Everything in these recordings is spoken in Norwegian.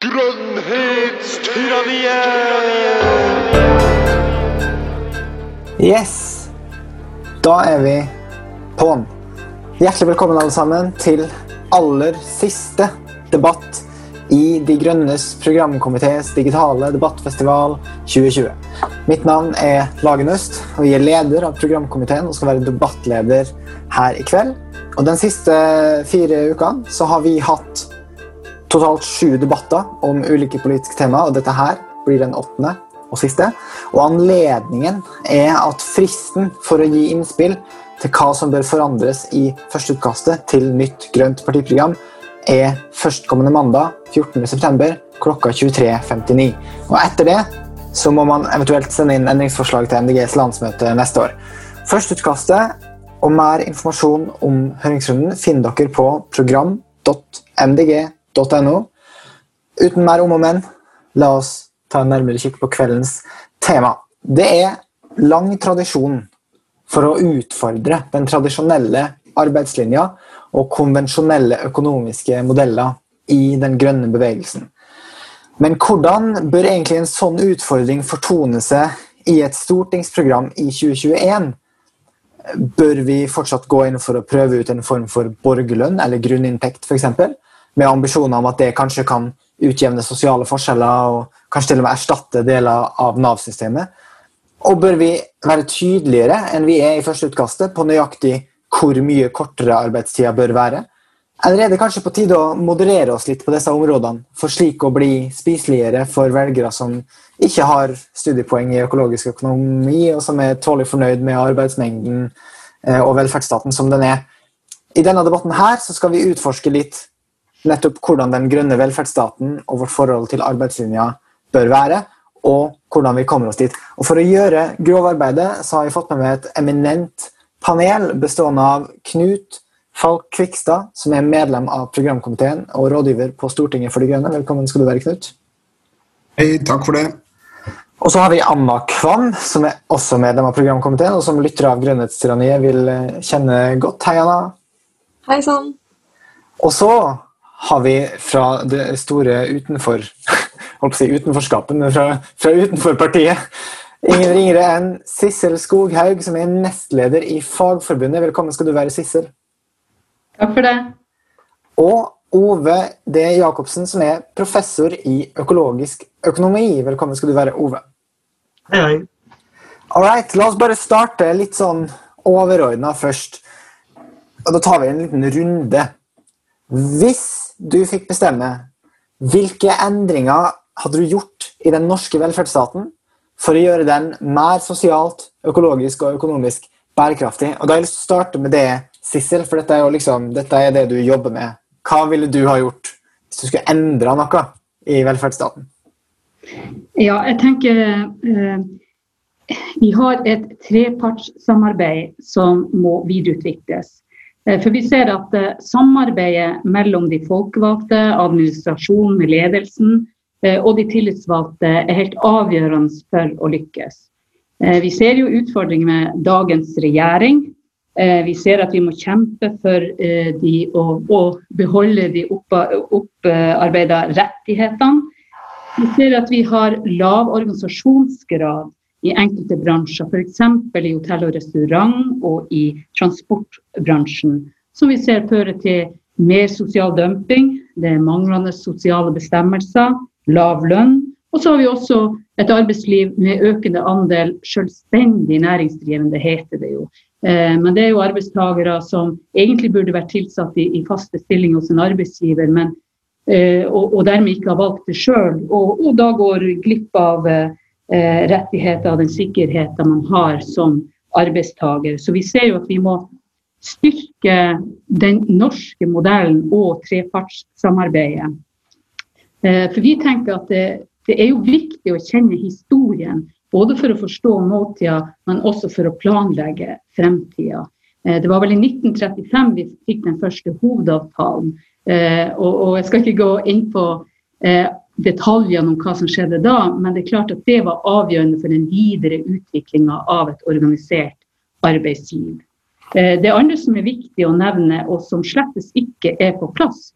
Grønnhetstyranniet! Yes, da er vi på'n. Hjertelig velkommen alle sammen til aller siste debatt i De grønnes programkomités digitale debattfestival 2020. Mitt navn er Lagen Øst, og jeg er leder av programkomiteen og skal være debattleder her i kveld. Og Den siste fire ukene så har vi hatt totalt sju debatter om ulike politiske tema, og dette her blir den åttende og siste. Og Anledningen er at fristen for å gi innspill til hva som bør forandres i førsteutkastet til nytt grønt partiprogram, er førstkommende mandag 14.9. klokka 23.59. Og etter det så må man eventuelt sende inn endringsforslag til MDGs landsmøte neste år. Førsteutkastet og mer informasjon om høringsrunden finner dere på program.mdg.no. Uten mer om og men, la oss ta en nærmere kikk på kveldens tema. Det er lang tradisjon for å utfordre den tradisjonelle arbeidslinja og konvensjonelle økonomiske modeller i den grønne bevegelsen. Men hvordan bør egentlig en sånn utfordring fortone seg i et stortingsprogram i 2021? Bør vi fortsatt gå inn for å prøve ut en form for borgerlønn eller grunninntekt f.eks.? Med ambisjoner om at det kanskje kan utjevne sosiale forskjeller og kanskje til og med erstatte deler av Nav-systemet? Og bør vi være tydeligere enn vi er i førsteutkastet på nøyaktig hvor mye kortere arbeidstida bør være? Eller er det kanskje på tide å moderere oss litt på disse områdene, for slik å bli spiseligere for velgere som ikke har studiepoeng i økologisk økonomi, og som er tålelig fornøyd med arbeidsmengden eh, og velferdsstaten som den er? I denne debatten her så skal vi utforske litt nettopp hvordan den grønne velferdsstaten og vårt forhold til arbeidslinja bør være, og hvordan vi kommer oss dit. Og For å gjøre grovarbeidet så har vi fått med meg et eminent panel bestående av Knut Falk Kvikstad, som er medlem av programkomiteen og rådgiver på Stortinget for De grønne. Velkommen skal du være, Knut. Hei, takk for det. Og så har vi Anna Kvam, som er også medlem av programkomiteen, og som lytter av Grønnhetstyranniet vil eh, kjenne godt. Hei, Anna. Hei sann. Og så har vi fra det store utenfor holdt på å si utenforskapet, men fra, fra utenfor partiet Ingen ringere enn Sissel Skoghaug, som er nestleder i Fagforbundet. Velkommen skal du være, Sissel. Takk for det. Og Ove D. Jacobsen, som er professor i økologisk økonomi. Velkommen skal du være, Ove. Hei, hei. All right, la oss bare starte litt sånn overordna først. Og da tar vi en liten runde. Hvis du fikk bestemme, hvilke endringer hadde du gjort i den norske velferdsstaten for å gjøre den mer sosialt, økologisk og økonomisk bærekraftig. Og da har jeg starte med det, Sissel, for dette er, jo liksom, dette er det du jobber med. Hva ville du ha gjort hvis du skulle endra noe i velferdsstaten? Ja, jeg tenker eh, Vi har et trepartssamarbeid som må videreutvikles. Eh, for vi ser at eh, samarbeidet mellom de folkevalgte, administrasjonen, ledelsen, Eh, og de tillitsvalgte er helt avgjørende for å lykkes. Vi ser jo utfordringer med dagens regjering. Vi ser at vi må kjempe for de å beholde de opparbeida rettighetene. Vi ser at vi har lav organisasjonsgrad i enkelte bransjer, f.eks. i hotell og restaurant og i transportbransjen, som vi ser fører til mer sosial dumping, det er manglende sosiale bestemmelser, lav lønn. Og så har vi også et arbeidsliv med økende andel selvstendig næringsdrivende, heter det jo. Eh, men det er jo arbeidstakere som egentlig burde vært tilsatt i, i faste stillinger hos en arbeidsgiver, men, eh, og, og, dermed ikke har valgt det sjøl. Og, og, da går glipp av eh, rettigheter og den sikkerheten man har som arbeidstaker. Så vi ser jo at vi må styrke den norske modellen og trepartssamarbeidet. Eh, for vi tenker at det, det, er jo viktig å kjenne historien, både for å forstå nåtida, men også for å planlegge fremtida. Eh, det var vel i 1935 vi fikk den første hovedavtalen. Eh, og jeg skal ikke gå inn på detaljene om hva som skjedde da, men det er klart at det var avgjørende for den videre utviklinga av et organisert arbeidsliv. Det andre som er viktig å nevne, og som slettes ikke er på plass,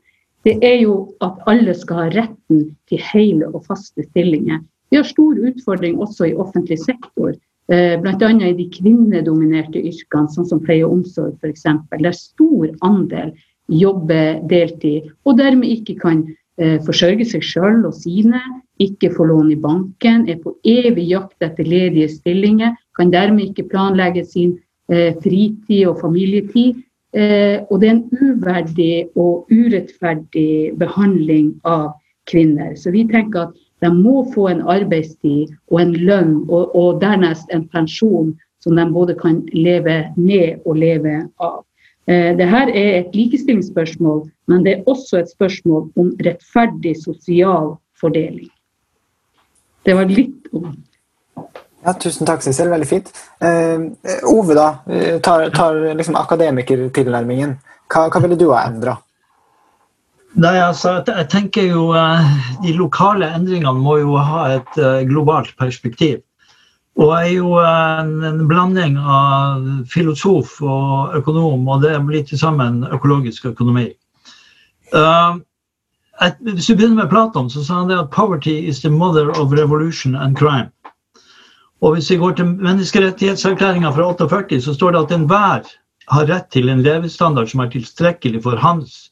det er jo at alle skal ha retten til hele og faste stillinger. Vi har stor utfordring også i offentlig sektor. Eh, Bl.a. i de kvinnedominerte yrkene, sånn som pleie og omsorg f.eks. Der stor andel jobber deltid og dermed ikke kan eh, forsørge seg selv og sine, ikke få lån i banken, er på evig jakt etter ledige stillinger, kan dermed ikke planlegge sin eh, fritid og familietid. Eh, og det er en uverdig og urettferdig behandling av kvinner. Så vi tenker at de må få en arbeidstid og en lønn, og, og dernest en pensjon som de både kan leve med og leve av. Eh, Dette er et likestillingsspørsmål, men det er også et spørsmål om rettferdig sosial fordeling. Det var litt om Ja, tusen takk, Sissel. Veldig fint. Eh, Ove, da. eh, Tar, tar liksom akademikertilnærmingen. Hva, hva ville du ha endra? Nei, altså, jeg- tenker jo De lokale endringene må jo ha et globalt perspektiv. Og er jo en, en blanding av filosof og økonom, og det blir til sammen økologisk økonomi. Uh, et, hvis du begynner med Platon, så sa han det at 'poverty is the mother of revolution and crime'. Og hvis vi går til menneskerettighetserklæringa fra 48, så står det at enhver har rett til en levestandard som er tilstrekkelig for hans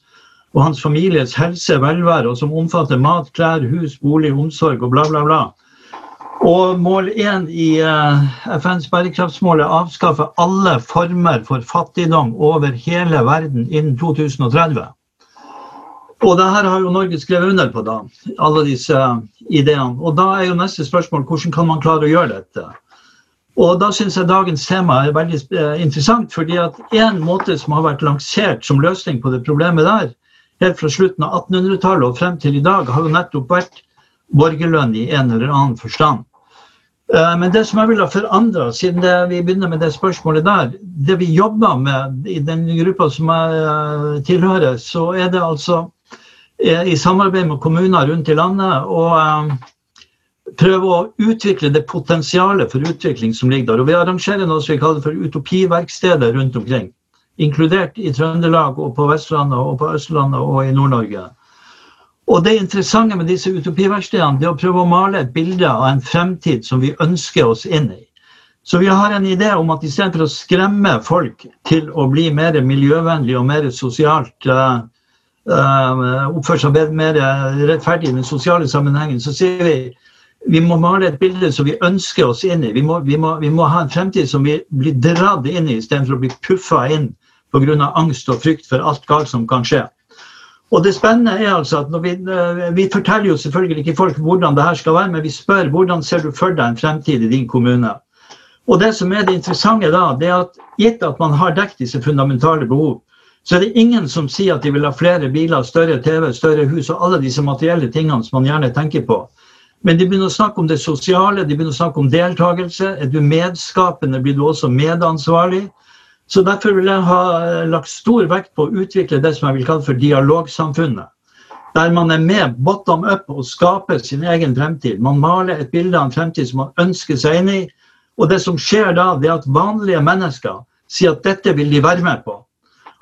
og hans families helse, velvære, og som omfatter mat, klær, hus, bolig, omsorg og bla, bla, bla. Og mål én i eh, FNs bærekraftsmål er å avskaffe alle former for fattigdom over hele verden innen 2030. Og det her har jo Norge skrevet under på, da, alle disse ideene. Og da er jo neste spørsmål hvordan kan man klare å gjøre dette? Og da syns jeg dagens tema er veldig eh, interessant, fordi at en måte som har vært lansert som løsning på det problemet der, helt fra slutten av 1800-tallet og frem til i dag, har jo nettopp vært borgerlønn i en eller annen forstand. Eh, Men det som jeg vil ha forandra, siden det, vi begynner med det spørsmålet der, det vi jobber med i den gruppa som jeg eh, tilhører, så er det altså eh, i samarbeid med kommuner rundt i landet å prøve å utvikle det potensialet for utvikling som ligger der. Og vi arrangerer noe som vi kaller for utopiverksteder rundt omkring. Inkludert i Trøndelag og på Vestlandet og på Østlandet og i Nord-Norge. Og det interessante med disse utopiverkstedene det er å prøve å male et bilde av en fremtid som vi ønsker oss inn i. Så vi har en idé om at istedenfor å skremme folk til å bli mer miljøvennlig og mer sosialt uh, oppføre seg mer rettferdig i den sosiale sammenhengen, så sier vi vi må male et bilde som vi ønsker oss inn i. Vi må, vi må, vi må ha en fremtid som vi blir dratt inn i, istedenfor å bli puffa inn pga. angst og frykt for alt galt som kan skje. Og det spennende er altså at vi, eh, vi forteller jo selvfølgelig ikke folk hvordan det her skal være, men vi spør hvordan ser du for deg en fremtid i din kommune. Og det som er det interessante da, det er at gitt at man har dekket disse fundamentale behov, så er det ingen som sier at de vil ha flere biler, større TV, større hus og alle disse materielle tingene som man gjerne tenker på. Men de begynner å snakke om det sosiale, de begynner å snakke om deltakelse. Er du medskapende, blir du også medansvarlig. Så Derfor vil jeg ha eh, lagt stor vekt på å utvikle det som jeg vil kalle for dialogsamfunnet. Der man er med bottom up og skaper sin egen fremtid. Man maler et bilde av en fremtid som man ønsker seg inn i. Og det som skjer da, det er at vanlige mennesker sier at dette vil de være med på.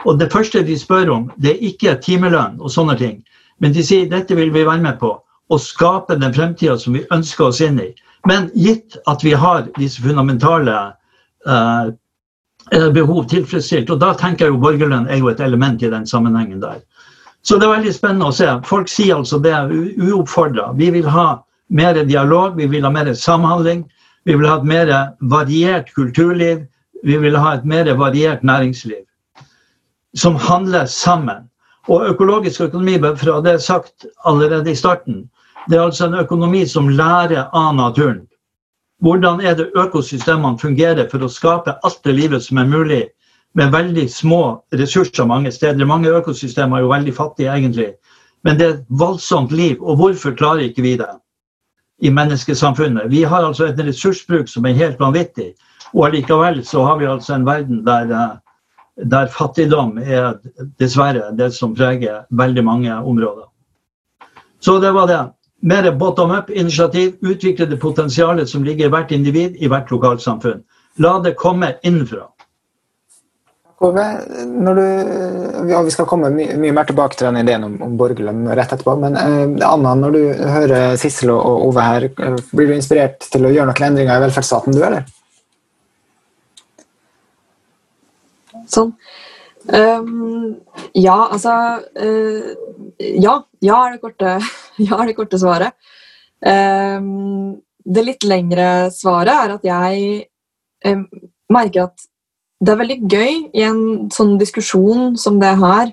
Og det første de spør om, det er ikke timelønn og sånne ting. Men de sier dette vil vi være med på. Og skape den fremtida som vi ønsker oss inn i. Men gitt at vi har disse fundamentale eh, behov tilfredsstilt. Og da tenker jeg jo borgerlønn er jo et element i den sammenhengen der. Så det er veldig spennende å se. Folk sier altså det uoppfordra. Vi vil ha mer dialog, vi vil ha mer samhandling. Vi vil ha et mer variert kulturliv. Vi vil ha et mer variert næringsliv. Som handler sammen. Og økologisk økonomi, fra det er sagt allerede i starten, det er altså en økonomi som lærer av naturen. Hvordan er det økosystemene fungerer for å skape alt det livet som er mulig, med veldig små ressurser mange steder. Mange økosystemer er jo veldig fattige, egentlig. Men det er et voldsomt liv. Og hvorfor klarer ikke vi det i menneskesamfunnet? Vi har altså en ressursbruk som er helt vanvittig. Og allikevel så har vi altså en verden der, eh, der fattigdom er dessverre det som preger veldig mange områder. Så det var det. Mer bottom up-initiativ. Utvikle det potensialet som ligger i hvert individ, i hvert lokalsamfunn. La det komme innenfra. Når du, ja, vi skal komme mye, mye mer tilbake til den ideen om, om borgerlønn rett etterpå. Men eh, Anna, når du hører Sissel og, og Ove her, eh, blir du inspirert til å gjøre noen endringer i velferdsstaten, du, eller? Sånn. Um, ja, altså uh, Ja. Ja er korte, ja er det korte svaret. Um, det litt lengre svaret er at jeg um, merker at det er veldig gøy i en sånn diskusjon som det her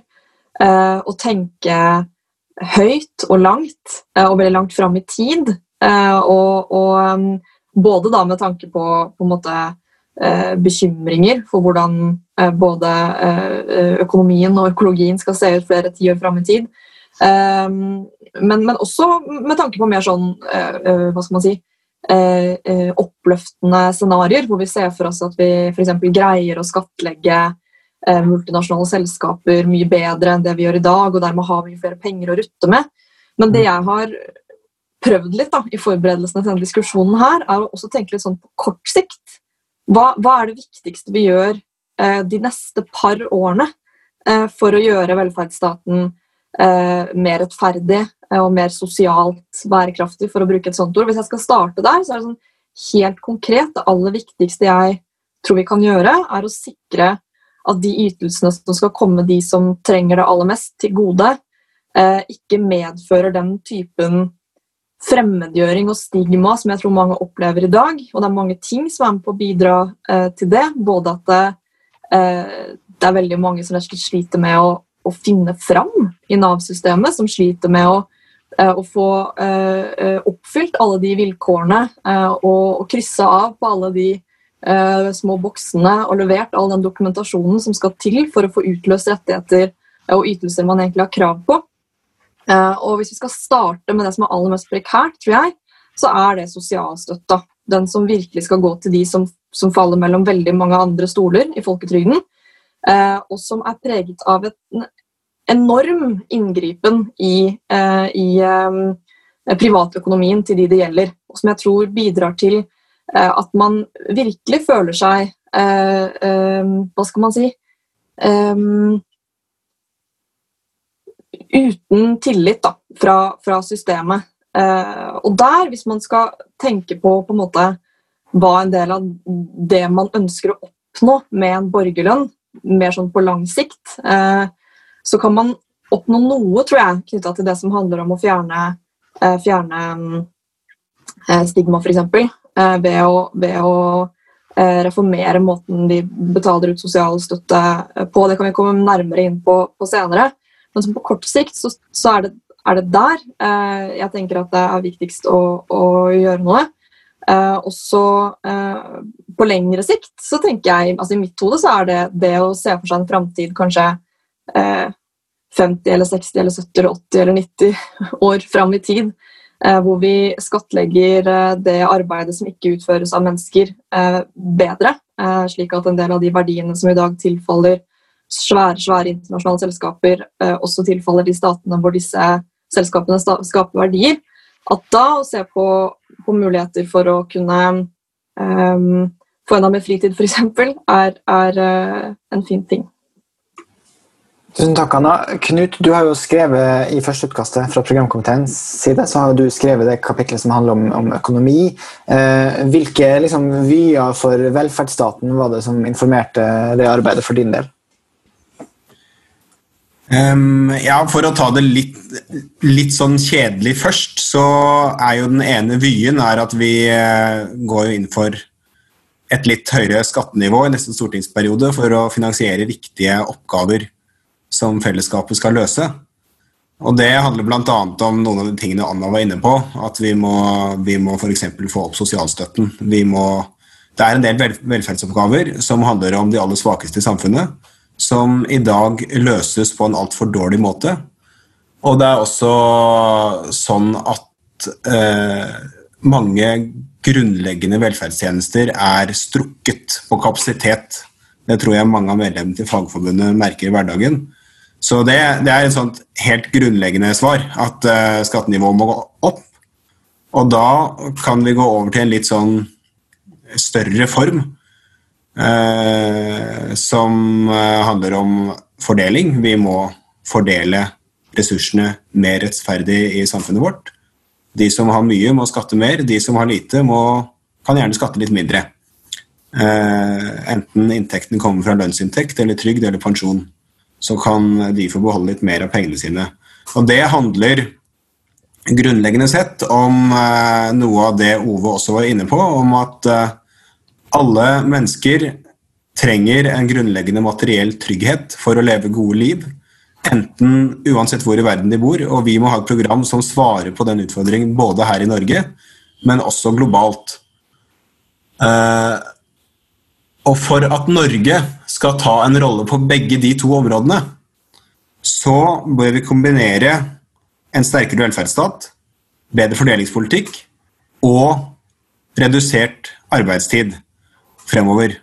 uh, å tenke høyt og langt, uh, og veldig langt fram i tid. Og, og både da med tanke på, på en måte, bekymringer for hvordan både økonomien og økologien skal se ut flere tiår fram i tid. Men, men, også med tanke på mer sånn hva skal man si, Eh, eh, oppløftende scenarioer, hvor vi ser for oss at vi f.eks. greier å skattlegge eh, multinasjonale selskaper mye bedre enn det vi gjør i dag, og dermed har mye flere penger å rutte med. Men det jeg har prøvd litt da, i forberedelsene til denne diskusjonen her, er å også tenke litt sånn på kort sikt. Hva, hva er det viktigste vi gjør eh, de neste par årene eh, for å gjøre velferdsstaten eh, mer rettferdig og mer sosialt bærekraftig, for å bruke et sånt ord. Hvis jeg skal starte der, så er det sånn helt konkret det aller viktigste jeg tror vi kan gjøre, er å sikre at de ytelsene som skal komme de som trenger det aller mest, til gode, ikke medfører den typen fremmedgjøring og stigma som jeg tror mange opplever i dag. Og det er mange ting som er med på å bidra eh, til det. Både at det, eh, det er veldig mange som sliter med å å finne fram i Nav-systemet, som sliter med å, eh, å få uh, oppfylt alle de vilkårene uh, og, og krysse av på alle de små boksene og levert all den dokumentasjonen som skal til for å få utløst rettigheter og ytelser man egentlig har krav på. Og Hvis vi skal starte med det som er aller mest prekært, tror jeg, så er det sosialstøtta. Den som virkelig skal gå til de som, som faller mellom veldig mange andre stoler i folketrygden. og som er preget av et enorm inngripen i, eh, i eh, privatøkonomien til de det gjelder. Og som jeg tror bidrar til eh, at man virkelig føler seg Hva skal man si Uten tillit da, fra, fra systemet. og der, hvis man skal tenke på, på en måte, hva en del av det man ønsker å oppnå med en borgerlønn, mer sånn på lang sikt, eh, så kan man oppnå noe, tror jeg, knytta til det som handler om å fjerne, eh, fjerne eh, stigma, f.eks. Eh, ved å, ved å reformere måten de betaler ut sosialstøtte på. Det kan vi komme nærmere inn på, på senere. Men på kort sikt så, så er, det, er, det, der jeg tenker at det er viktigst å, å gjøre noe. Eh, og så uh, på lengre sikt så tenker jeg altså I mitt hode så er det det å se for seg en framtid kanskje uh, 50 eller 60 eller 70 eller 80 eller 90 år fram i tid. Eh, hvor vi skattlegger eh, det arbeidet som ikke utføres av mennesker, eh, bedre. Slik at en del av de verdiene som i dag tilfaller svære, svære internasjonale selskaper, også tilfaller de statene hvor disse selskapene skaper verdier. At da å se på, på muligheter for å kunne um, få enda mer fritid, f.eks., er, er uh, en fin ting. Tusen takk, Anna. Knut, du har jo skrevet i førsteutkastet fra programkomiteens side så har du skrevet det kapitlet som handler om, om økonomi. Eh, hvilke liksom, vyer for velferdsstaten var det som informerte det arbeidet for din del? Um, ja, For å ta det litt, litt, sånn kjedelig først, så er jo den ene vyen at vi uh, går inn for et litt høyere skattenivå i neste stortingsperiode for å finansiere viktige oppgaver som fellesskapet skal løse. Og Det handler bl.a. om noen av de tingene Anna var inne på. At vi må, vi må f.eks. få opp sosialstøtten. Må, det er en del velferdsoppgaver som handler om de aller svakeste i samfunnet, som i dag løses på en altfor dårlig måte. Og det er også sånn at eh, mange grunnleggende velferdstjenester er strukket på kapasitet. Det tror jeg mange av medlemmene til Fagforbundet merker i hverdagen. Så det, det er et sånt helt grunnleggende svar, at eh, skattenivået må gå opp. Og da kan vi gå over til en litt sånn større form. Eh, som eh, handler om fordeling. Vi må fordele ressursene mer rettferdig i samfunnet vårt. De som har mye, må skatte mer. De som har lite, må, kan gjerne skatte litt mindre. Eh, enten inntekten kommer fra lønnsinntekt eller trygd eller pensjon, så kan de få beholde litt mer av pengene sine. Og det handler grunnleggende sett om noe av det Ove også var inne på, om at alle mennesker trenger en grunnleggende materiell trygghet for å leve gode liv. Enten uansett hvor i verden de bor, og vi må ha et program som svarer på den utfordringen både her i Norge, men også globalt. Uh, og for at Norge skal ta en rolle på begge de to områdene, så bør vi kombinere en sterkere velferdsstat, bedre fordelingspolitikk og redusert arbeidstid fremover.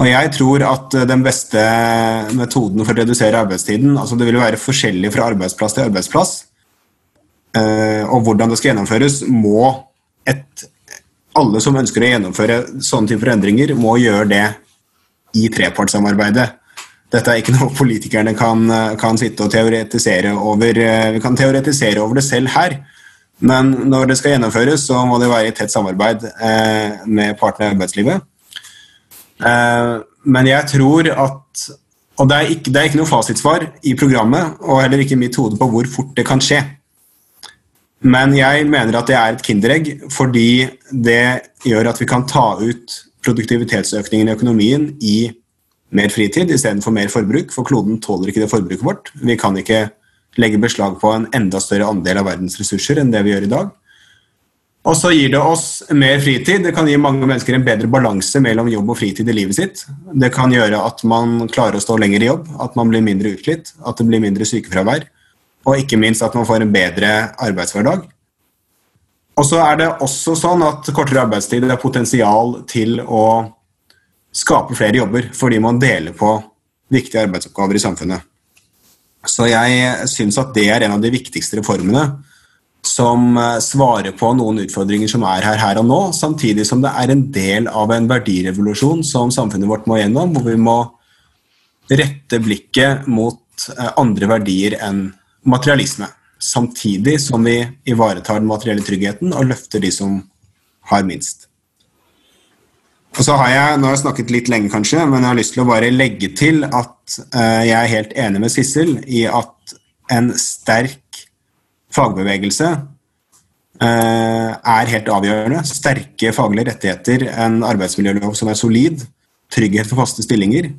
Og jeg tror at den beste metoden for å redusere arbeidstiden altså Det vil være forskjellig fra arbeidsplass til arbeidsplass. Eh, og hvordan det skal gjennomføres, må et, alle som ønsker å gjennomføre sånne typer endringer, må gjøre det i trepartssamarbeidet. Dette er ikke noe politikerne kan, kan, sitte og teoretisere over. Eh, vi kan teoretisere over det selv her, men når det skal gjennomføres, så må det være i tett samarbeid eh, med partene i arbeidslivet. Eh, men jeg tror at Og det er, ikke, det er ikke noe fasitsvar i programmet, og heller ikke i mitt hode på hvor fort det kan skje. Men jeg mener at det er et kinderegg, fordi det gjør at vi kan ta ut produktivitetsøkningen i økonomien i mer fritid istedenfor mer forbruk, for kloden tåler ikke det forbruket vårt. Vi kan ikke legge beslag på en enda større andel av verdens ressurser enn det vi gjør i dag. Og så gir det oss mer fritid. Det kan gi mange mennesker en bedre balanse mellom jobb og fritid i livet sitt. Det kan gjøre at man klarer å stå lenger i jobb, at man blir mindre utslitt, at det blir mindre sykefravær, og ikke minst at man får en bedre arbeidshverdag. Og så er det også sånn at kortere arbeidstid er potensial til å skape flere jobber fordi man deler på viktige arbeidsoppgaver i samfunnet. Så jeg syns at det er en av de viktigste reformene som eh, svarer på noen utfordringer som er her her og nå, samtidig som det er en del av en verdirevolusjon som samfunnet vårt må gjennom, hvor vi må rette blikket mot eh, andre verdier enn materialisme. Samtidig som vi ivaretar den materielle tryggheten og løfter de som har minst. Og så har jeg, Nå har jeg snakket litt lenge, kanskje, men jeg har lyst til å bare legge til at uh, jeg er helt enig med Sissel i at en sterk fagbevegelse uh, er helt avgjørende. Sterke faglige rettigheter, en arbeidsmiljølov som er solid, trygghet for faste stillinger.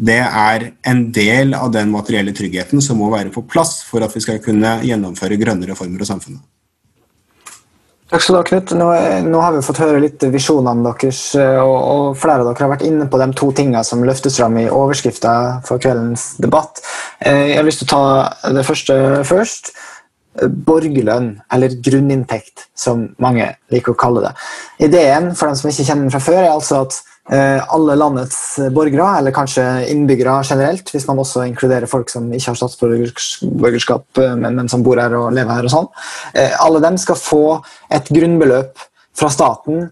Det er en del av den materielle tryggheten som må være på plass for at vi skal kunne gjennomføre grønne reformer og samfunnet. Takk skal du ha, Knut. Nå, nå, har vi fått høre litt visjonene deres, eh, og, og, flere av dere har vært inne på de to tingene som løftes fram i overskrifta for kveldens debatt. Eh, jeg har lyst til å ta det første først. Borgerlønn, eller grunninntekt, som mange liker å kalle det. Ideen for dem som ikke kjenner den fra før, er altså at Eh, alle landets borgere, eller kanskje innbyggere generelt, hvis man også inkluderer folk som ikke har statsborgerskap, eh, men, men, som bor her og lever her og sånn. Eh, alle dem skal få et grunnbeløp fra staten,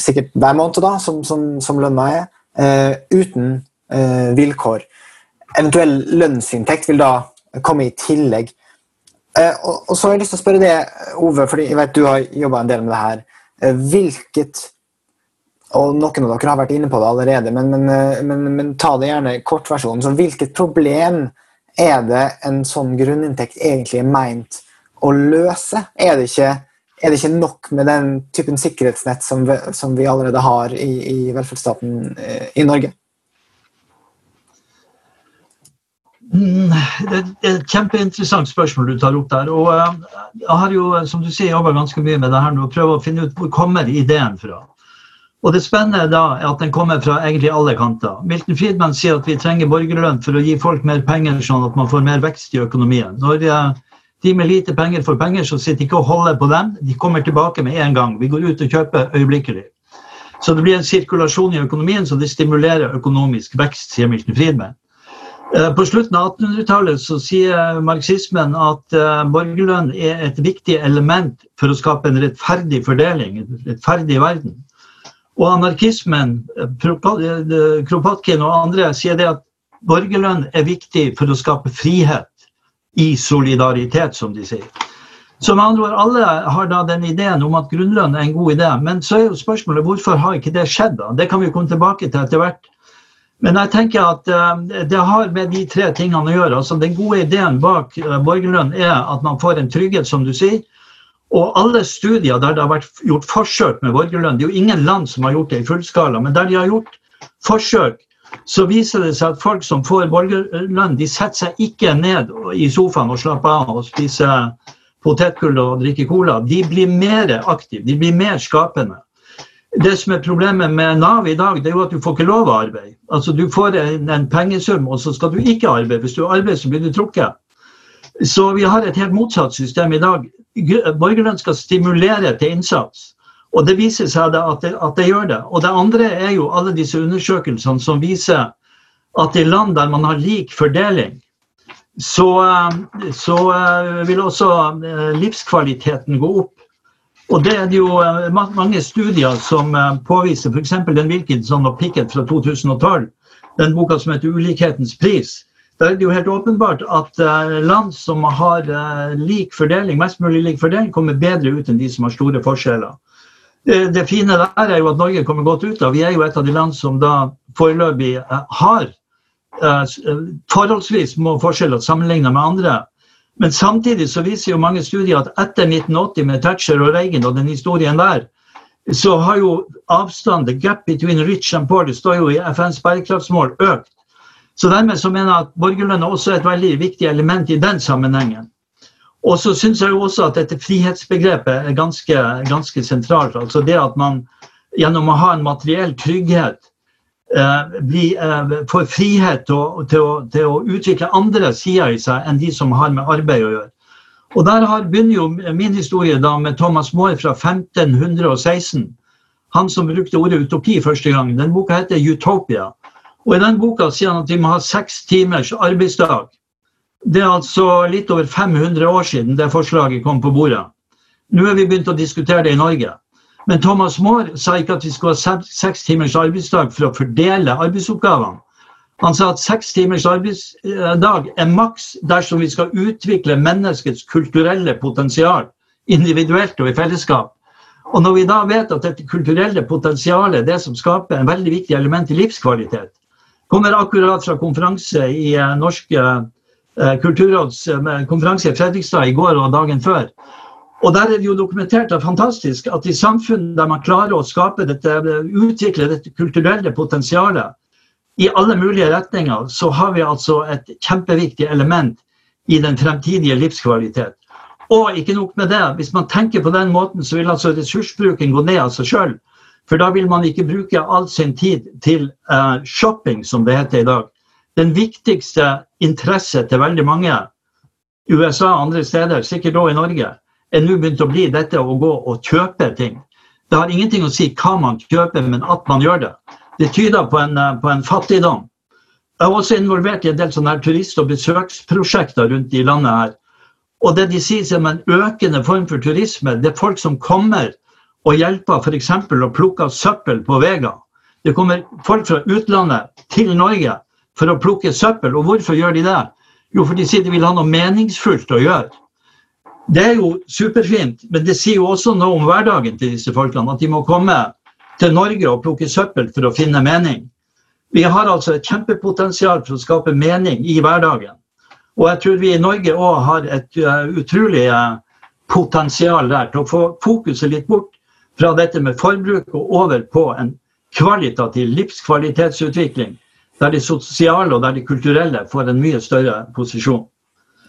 sikkert hver måned, da, som, som, som lønna er, uten vilkår. Eventuell lønnsinntekt vil da komme i tillegg. Og, og så har jeg lyst til å spørre det, Ove, fordi jeg vet du har jobba en del med det her. Hvilket og Noen av dere har vært inne på det allerede, men, men, eh, men, men ta det gjerne kortversjonen. Så hvilket problem er det en sånn grunninntekt egentlig er meint å løse? Er det ikke, er det ikke nok med den typen sikkerhetsnett som vi, som vi allerede har i, i velferdsstaten eh, i Norge? Mm, det er et kjempeinteressant spørsmål du tar opp der. og eh, Jeg har jo som du sier, jobba ganske mye med det her nå og prøver å finne ut hvor kommer ideen fra. Og Det spennende da er at den kommer fra egentlig alle kanter. Milton Friedman sier at vi trenger borgerlønn for å gi folk mer penger, sånn at man får mer vekst i økonomien. Når eh, de med lite penger får penger, så sitter ikke og holder på dem. De kommer tilbake med en gang. Vi går ut og kjøper øyeblikkelig. Så det blir en sirkulasjon i økonomien, så det stimulerer økonomisk vekst, sier Milton Friedman. Eh, på slutten av 1800-tallet så sier marxismen at eh, borgerlønn er et viktig element for å skape en rettferdig fordeling, en rettferdig verden. Og anarkismen, Kropotkin og andre sier det at borgerlønn er viktig for å skape frihet i solidaritet, som de sier. Så med andre ord, Alle har da den ideen om at grunnlønn er en god idé. Men så er jo spørsmålet hvorfor har ikke det skjedd? da? Det kan vi komme tilbake til etter hvert. Men jeg tenker at uh, det har med de tre tingene å gjøre. altså Den gode ideen bak uh, borgerlønn er at man får en trygghet, som du sier. Og alle studier der det har vært gjort forsøk med borgerlønn, det er jo ingen land som har gjort det i fullskala, men der de har gjort forsøk, så viser det seg at folk som får borgerlønn, de setter seg ikke ned i sofaen og slapper av og spiser potetgull og drikker cola. De blir mer aktive, de blir mer skapende. Det som er Problemet med Nav i dag, det er jo at du får ikke lov å arbeide. Altså Du får en, en pengesum, og så skal du ikke arbeide. Hvis du arbeider, så blir du trukket. Så vi har et helt motsatt system i dag. Borgerlønn skal stimulere til innsats. Og det viser seg at det, at det, gjør det. Og det andre er jo alle disse undersøkelsene som viser at i land der man har lik fordeling, så, så eh, vil også eh, livskvaliteten gå opp. Og det er det jo eh, mange studier som påviser, f.eks. den Wilkinson og Pickett fra 2012, den boka som heter 'Ulikhetens pris'. Der er det jo helt åpenbart at land som har lik fordeling, mest mulig lik fordeling, kommer bedre ut enn de som har store forskjeller. Det, fine der er jo at Norge kommer godt ut av. Vi er jo et av de land som da foreløpig eh, har eh, eh, forholdsvis små forskjeller sammenlignet med andre. Men samtidig så viser jo mange studier at etter 1980 med Thatcher og Reagan og den historien der, så har jo avstanden, the gap between rich and poor, det står jo i FNs bærekraftsmål, økt. Så dermed så mener jeg at borgerlønn er også et veldig viktig element i den sammenhengen. Og så syns jeg jo også at dette frihetsbegrepet er ganske, ganske, sentralt. Altså det at man gjennom å ha en materiell trygghet bli, eh, får frihet til å, til, å, til å, utvikle andre sider i seg enn de som har med arbeid å gjøre. Og Der har, begynner jo min historie da med Thomas More fra 1516. Han som brukte ordet utopi første gang. Den boka heter 'Utopia'. Og I den boka sier han at vi må ha seks timers arbeidsdag det er altså litt over 500 år siden det forslaget kom på bordet. Nå har vi begynt å diskutere det i Norge. Men Thomas Moore sa ikke at vi skulle ha seks timers arbeidsdag for å fordele arbeidsoppgavene. Han sa at seks timers arbeidsdag er maks dersom vi skal utvikle menneskets kulturelle potensial individuelt og i fellesskap. Og når vi da vet at dette kulturelle potensialet er det som skaper en veldig viktig element i livskvalitet, kommer akkurat fra konferanse i Norsk norske Eh, kulturråds eh, konferanse i Fredrikstad i går og dagen før. Og Der er det jo dokumentert og fantastisk at i samfunn der man klarer å skape dette, utvikle dette kulturelle potensialet i alle mulige retninger, så har vi altså et kjempeviktig element i den fremtidige livskvalitet. Og ikke nok med det, hvis man tenker på den måten, så vil altså ressursbruken gå ned av seg sjøl. For da vil man ikke bruke all sin tid til uh, shopping, som det heter i dag den viktigste interesse til veldig mange, USA og andre steder, sikkert også i Norge, er nå begynt å bli dette å gå og kjøpe ting. Det har ingenting å si hva man kjøper, men at man gjør det. Det tyder på en, eh, på en fattigdom. Jeg er også involvert i en del sånne turist- og besøksprosjekter rundt i landet her. Og det de sier som en økende form for turisme, det er folk som kommer og hjelper f.eks. å plukke søppel på vega. Det kommer folk fra utlandet til Norge for å plukke søppel. Og hvorfor gjør de det? Jo, for de sier de vil ha noe meningsfullt å gjøre. Det er jo superfint, men det sier jo også noe om hverdagen til disse folkene. At de må komme til Norge og plukke søppel for å finne mening. Vi har altså et kjempepotensial for å skape mening i hverdagen. Og jeg tror vi i Norge òg har et uh, utrolig uh, potensial der til å få fokuset litt bort fra dette med forbruk og over på en kvalitativ livskvalitetsutvikling der de sosiale og der de kulturelle får en mye større posisjon.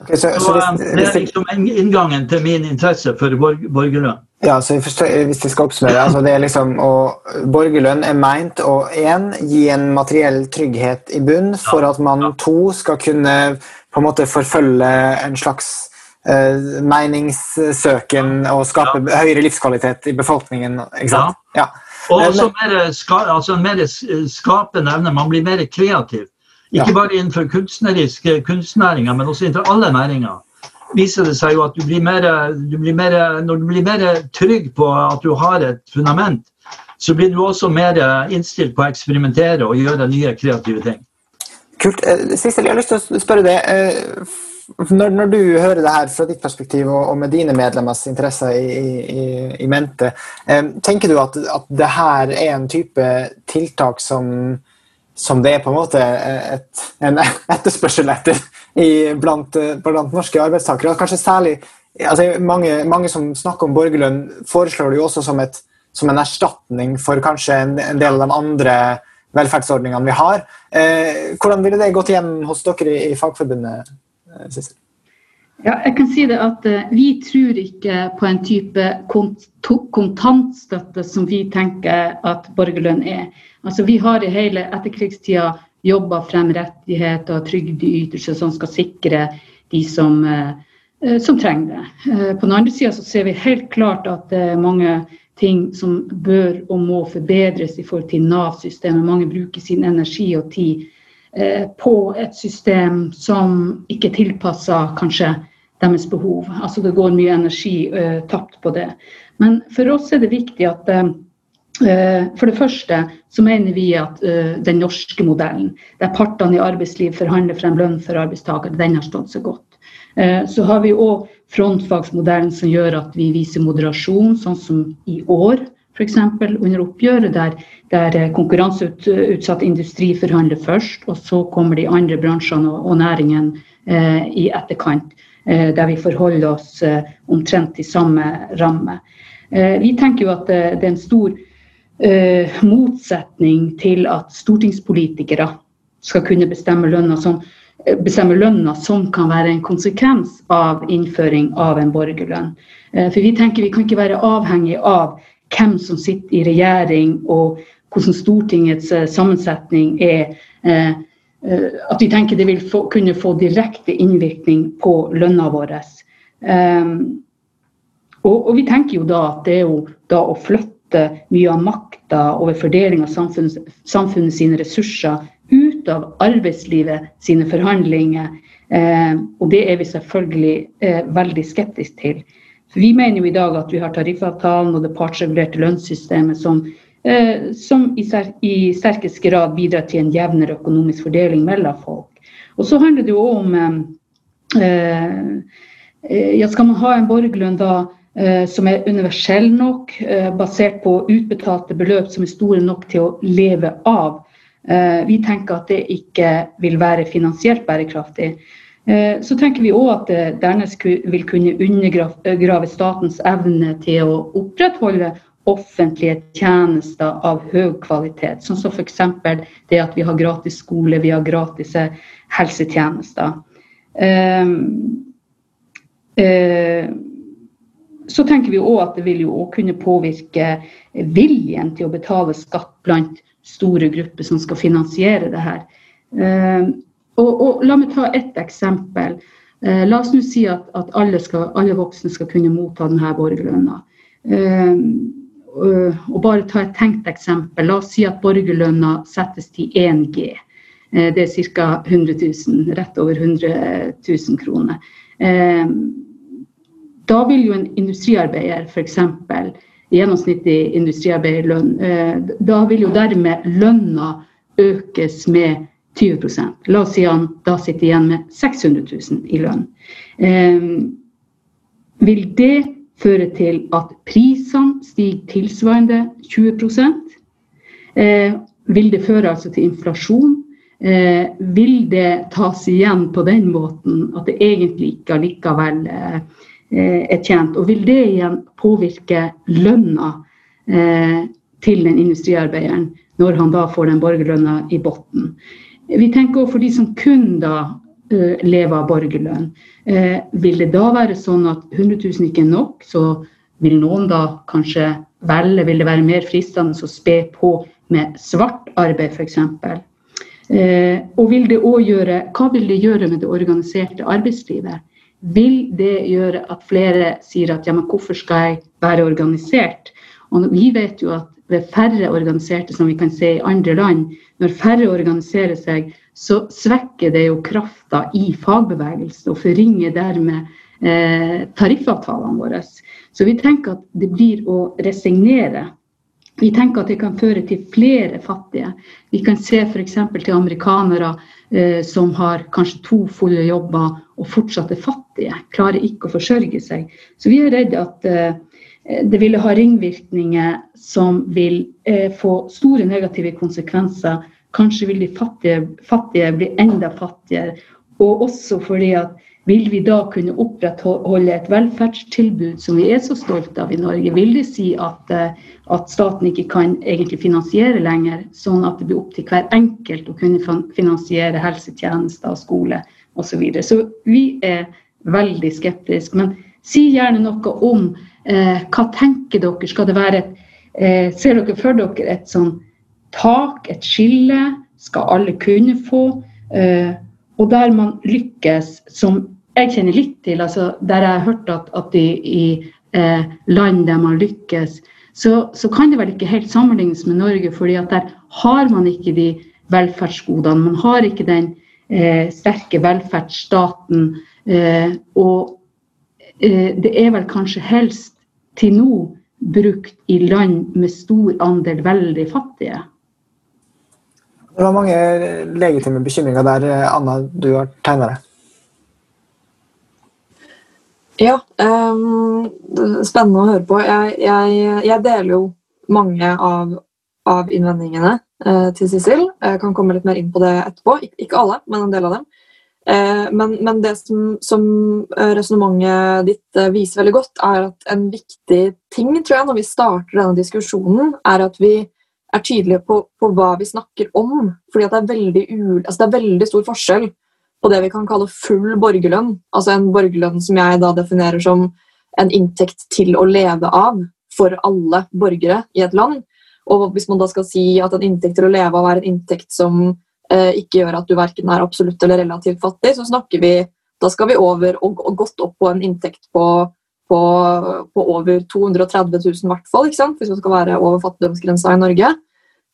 Okay, så, så, så hvis, det er liksom inngangen til min interesse for borgerlønn. Ja, så Hvis jeg skal oppsummere altså det er liksom, og Borgerlønn er meint å en, gi en materiell trygghet i bunn for at man to skal kunne på en måte forfølge en slags uh, meningssøken og skape høyere livskvalitet i befolkningen. ikke sant? Ja. ja. Og også mer, ska, altså mer skapende evne. Man blir mer kreativ. Ikke bare innenfor kunstneriske kunstnæringer, men også innenfor alle næringer. viser det seg jo at du blir mer, du blir mer, Når du blir mer trygg på at du har et fundament, så blir du også mer innstilt på å eksperimentere og gjøre nye kreative ting. Kult. Sissel, jeg har lyst til å spørre deg. Når, når, du hører det her fra ditt perspektiv og, og med dine medlemmers interesser i, i, i mente, tenker du at, at det her er en type tiltak som som det er på en måte et, en etterspørsel etter blant, blant, norske arbeidstakere. Kanskje særlig altså mange, mange, som snakker om borgerlønn, foreslår det jo også som, et, som en erstatning for kanskje en, en, del av de andre velferdsordningene vi har. Eh, hvordan ville det gått igjen hos dere i, i Fagforbundet? Eh, Sissel? Ja, jeg kan si det at uh, Vi tror ikke på en type kont kontantstøtte som vi tenker at borgerlønn er. Altså, vi har i hele etterkrigstida jobba frem rettigheter og trygdeytelser som skal sikre de som, uh, som trenger det. På den andre sida ser vi helt klart at det er mange ting som bør og må forbedres i forhold til Nav-systemet. Mange bruker sin energi og tid på et system som ikke er tilpassa kanskje deres behov. Altså det går mye energi uh, tapt på det. Men for oss er det viktig at uh, for det første så mener vi at uh, den norske modellen, der partene i arbeidsliv forhandler frem lønn for arbeidstakere, den har stått seg godt. Så har vi òg frontfagsmodellen som gjør at vi viser moderasjon, sånn som i år f.eks. under oppgjøret, der, der konkurranseutsatt industri forhandler først, og så kommer de andre bransjene og, og næringen eh, i etterkant. Eh, der vi forholder oss eh, omtrent i samme ramme. Eh, vi tenker jo at det er en stor motsetning til at stortingspolitikere skal kunne bestemme lønna som, bestemme lønna som kan være en konsekvens av innføring av en borgerlønn. For vi tenker vi kan ikke være avhengig av hvem som sitter i regjering og hvordan Stortingets sammensetning er at vi tenker det vil få, kunne få direkte innvirkning på lønna vår. Um, og, og, vi tenker jo da at det er jo da å flytte mye av makta over fordeling av samfunns, samfunnet sine ressurser ut av arbeidslivet sine forhandlinger. Eh, og det er vi selvfølgelig eh, veldig skeptiske til. For vi mener jo i dag at vi har tariffavtalen og det partsregulerte lønnssystemet som Eh, som i, i sterkest grad bidrar til en jevnere økonomisk fordeling mellom folk. Og så handler det jo om eh, eh, ja, Skal man ha en borgerlønn da som er universell nok, basert på utbetalte beløp som er store nok til å leve av. Vi tenker at det ikke vil være finansielt bærekraftig. Så tenker vi òg at det dernest vil kunne undergrave statens evne til å opprettholde offentlige tjenester av høy kvalitet. Sånn som f.eks. det at vi har gratis skole, vi har gratis helsetjenester. Um, uh, så tenker vi òg at det vil jo kunne påvirke viljen til å betale skatt blant store grupper som skal finansiere det her. Uh, og, og, la meg ta ett eksempel. La oss nå si at, at alle, skal, alle, voksne skal kunne motta denne borgerlønna. Uh, og øh, bare ta et tenkt eksempel. La oss si at borgerlønna settes til 1G. Eh, det er ca. 100 000, rett over 100 000 kroner. Eh, da vil jo en industriarbeider f.eks. gjennomsnittlig industriarbeiderlønn, eh, da vil jo dermed lønna økes med 20 La oss si han da sitter igjen med 600 000 i lønn. Vil det føre til at prisene stiger tilsvarende 20 eh, Vil det føre altså til inflasjon? Eh, vil det tas igjen på den måten at det egentlig ikke allikevel eh, er tjent? Og vil det igjen påvirke lønna eh, til den industriarbeideren når han da får den borgerlønna i bunnen? Vi tenker også for de som kun da leve av borgerlønn. Eh, vil det da være sånn at 100 000 ikke er nok, så vil noen da kanskje velge, vil det være mer fristende å spe på med svart arbeid f.eks. Eh, og vil det også gjøre, hva vil det gjøre med det organiserte arbeidslivet? Vil det gjøre at flere sier at ja, men hvorfor skal jeg være organisert? Og vi vet jo at ved færre organiserte, som vi kan se i andre land, når færre organiserer seg, så svekker det jo krafta i fagbevegelsen og forringer dermed eh, tariffavtalene våre. Så vi tenker at det blir å resignere vi tenker at det kan føre til flere fattige. Vi kan se f.eks. til amerikanere eh, som har kanskje to fulle jobber og fortsatt er fattige. Klarer ikke å forsørge seg. Så vi er redd at eh, det ville ha ringvirkninger som vil eh, få store negative konsekvenser. Kanskje vil de fattige, fattige bli enda fattigere. Og også fordi at vil vi da kunne opprettholde et velferdstilbud som vi er så stolte av i Norge? Vil det si at, eh, at, staten ikke kan egentlig finansiere lenger, sånn at det blir opp til hver enkelt å kunne finansiere helsetjenester og skole osv. Så, videre. så vi er veldig skeptiske. Men si gjerne noe om eh, hva tenker dere? Skal det være et eh, Ser dere for dere et sånn tak, et skille? Skal alle kunne få? Eh, og der man lykkes, som jeg kjenner litt til, altså der jeg har hørt at, at i, i eh, land der man lykkes, så, så, kan det vel ikke helt sammenlignes med Norge, fordi at der har man ikke de velferdsgodene. Man har ikke den eh, sterke velferdsstaten. Eh, og eh, det er vel kanskje helst til nå brukt i land med stor andel veldig fattige. Det var mange legitime bekymringer der. Anna, du har tegna deg. Ja, um, spennende å høre på. Jeg, jeg, jeg deler jo mange av, av innvendingene uh, til Sissel. Jeg kan komme litt mer inn på det etterpå. Ik ikke alle, men en del av dem. Uh, men, men, det som, som eh, resonnementet ditt uh, viser veldig godt, er at en viktig ting tror jeg, når vi starter denne diskusjonen, er at vi er tydelige på, på hva vi snakker om. Fordi det er, veldig, altså det er veldig stor forskjell på det vi kan kalle full borgerlønn. Altså en borgerlønn som jeg da definerer som en inntekt til å leve av for alle borgere i et land. Og hvis man da skal si at en inntekt til å leve av er en inntekt som eh, ikke gjør at du verken er absolutt eller relativt fattig, så snakker vi da skal vi over og, og godt opp på en inntekt på, på, på over 230 000 i hvert fall, hvis man skal være over fattigdomsgrensa i Norge.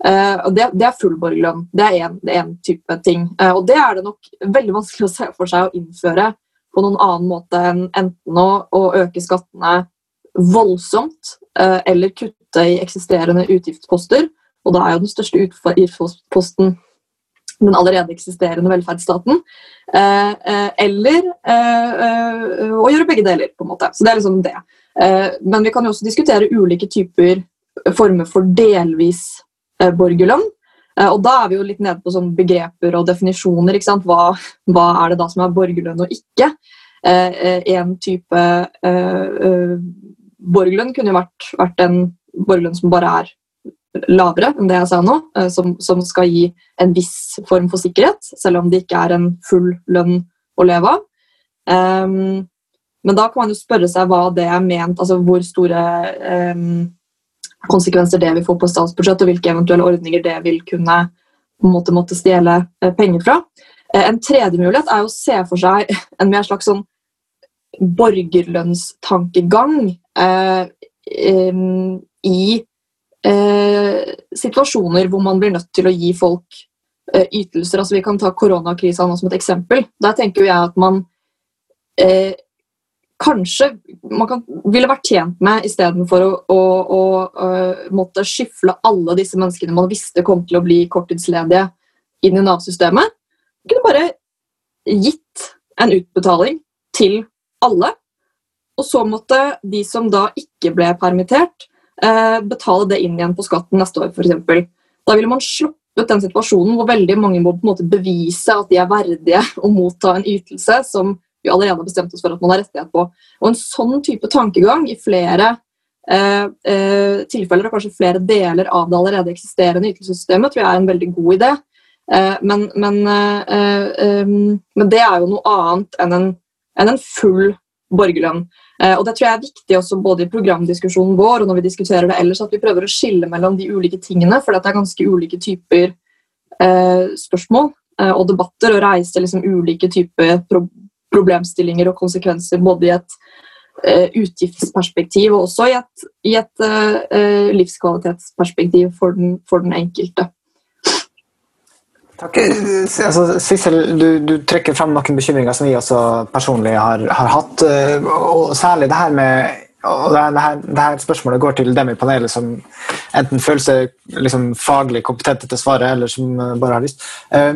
Uh, og det, det, er full borgerlønn. Det er én type ting. Uh, og det er det nok veldig vanskelig å se for seg å innføre på noen annen måte enn enten å, å øke skattene voldsomt uh, eller kutte i eksisterende utgiftsposter. Og da er jo den største utgiftsposten den allerede eksisterende velferdsstaten. eller å gjøre begge deler, på en måte. Så det er liksom det. men vi kan jo også diskutere ulike typer former for delvis Eh, borgerlønn. Eh, og da er vi jo litt nede på sånn begreper og definisjoner. Hva, hva, er det da som er borgerlønn og ikke? Eh, en type borgerlønn kunne jo vært, vært, en borgerlønn som bare er lavere enn det jeg sa nå, som, som, skal gi en viss form for sikkerhet, selv om det ikke er en full lønn å leve av. Um, men da kan man jo spørre seg hva det er ment, altså hvor store um, konsekvenser det vil få på statsbudsjettet, og hvilke eventuelle ordninger det vil kunne måtte, måtte stjele eh, penger fra. Eh, en tredje mulighet er å se for seg en mer slags sånn borgerlønnstankegang eh, i eh, situasjoner hvor man blir nødt til å gi folk eh, ytelser. Altså, vi kan ta koronakrisa som et eksempel. Der tenker jeg at man eh, kanskje man kan, ville vært tjent med istedenfor å, å, å, å måtte skyfle alle disse menneskene man visste kom til å bli korttidsledige, inn i Nav-systemet. kunne bare gitt en utbetaling til alle. Og så måtte de som da ikke ble permittert, eh, betale det inn igjen på skatten neste år, f.eks. Da ville man sluppet den situasjonen hvor veldig mange må på en måte bevise at de er verdige å motta en ytelse som vi allerede har bestemt oss for at man har rettighet på. Og En sånn type tankegang i flere eh, eh, tilfeller og kanskje flere deler av det allerede eksisterende ytelsessystemet tror jeg er en veldig god idé. Eh, men, men, eh, eh, men, det er jo noe annet enn en, enn en full borgerlønn. Eh, og Det tror jeg er viktig også både i programdiskusjonen vår og når vi diskuterer det ellers, at vi prøver å skille mellom de ulike tingene, for det er ganske ulike typer spørsmål og debatter, og reiser liksom ulike typer problemstillinger og konsekvenser både i et utgiftsperspektiv og også i et, i et livskvalitetsperspektiv for den, for den enkelte. Takk. Altså, Sissel, du, du, trekker frem noen bekymringer som vi også personlig har, har hatt. Og særlig det her med og det, her, det her spørsmålet går til dem i panelet som enten føler seg liksom, faglig kompetente til å svare, eller som bare har lyst. Eh,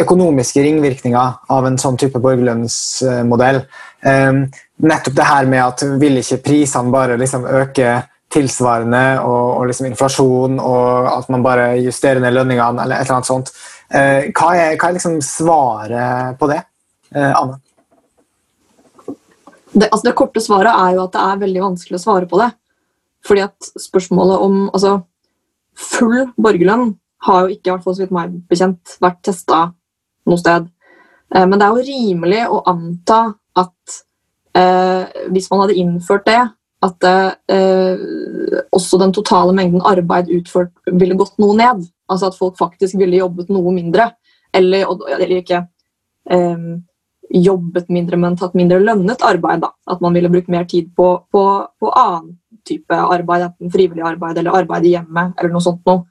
økonomiske ringvirkninger av en sånn type borgerlønnsmodell. Eh, nettopp det her med at vil ikke prisene bare liksom, øke tilsvarende, og, og liksom inflasjon, og at man bare justerer ned lønningene, eller et eller annet sånt. Hva er, hva er liksom svaret på det, eh, Anne? Det, altså det korte svaret er jo at det er veldig vanskelig å svare på det. Fordi at spørsmålet om altså, Full borgerlønn har jo ikke, så vidt meg bekjent, vært testa noe sted. Eh, men det er jo rimelig å anta at eh, hvis man hadde innført det, at eh, også den totale mengden arbeid utført ville gått noe ned. Altså at folk faktisk ville jobbet noe mindre. Eller, eller ikke eh, jobbet mindre, men tatt mindre lønnet arbeid. Da. At man ville brukt mer tid på, på, på annen type arbeid, enten frivillig arbeid eller arbeid i hjemmet. eller noe sånt noe.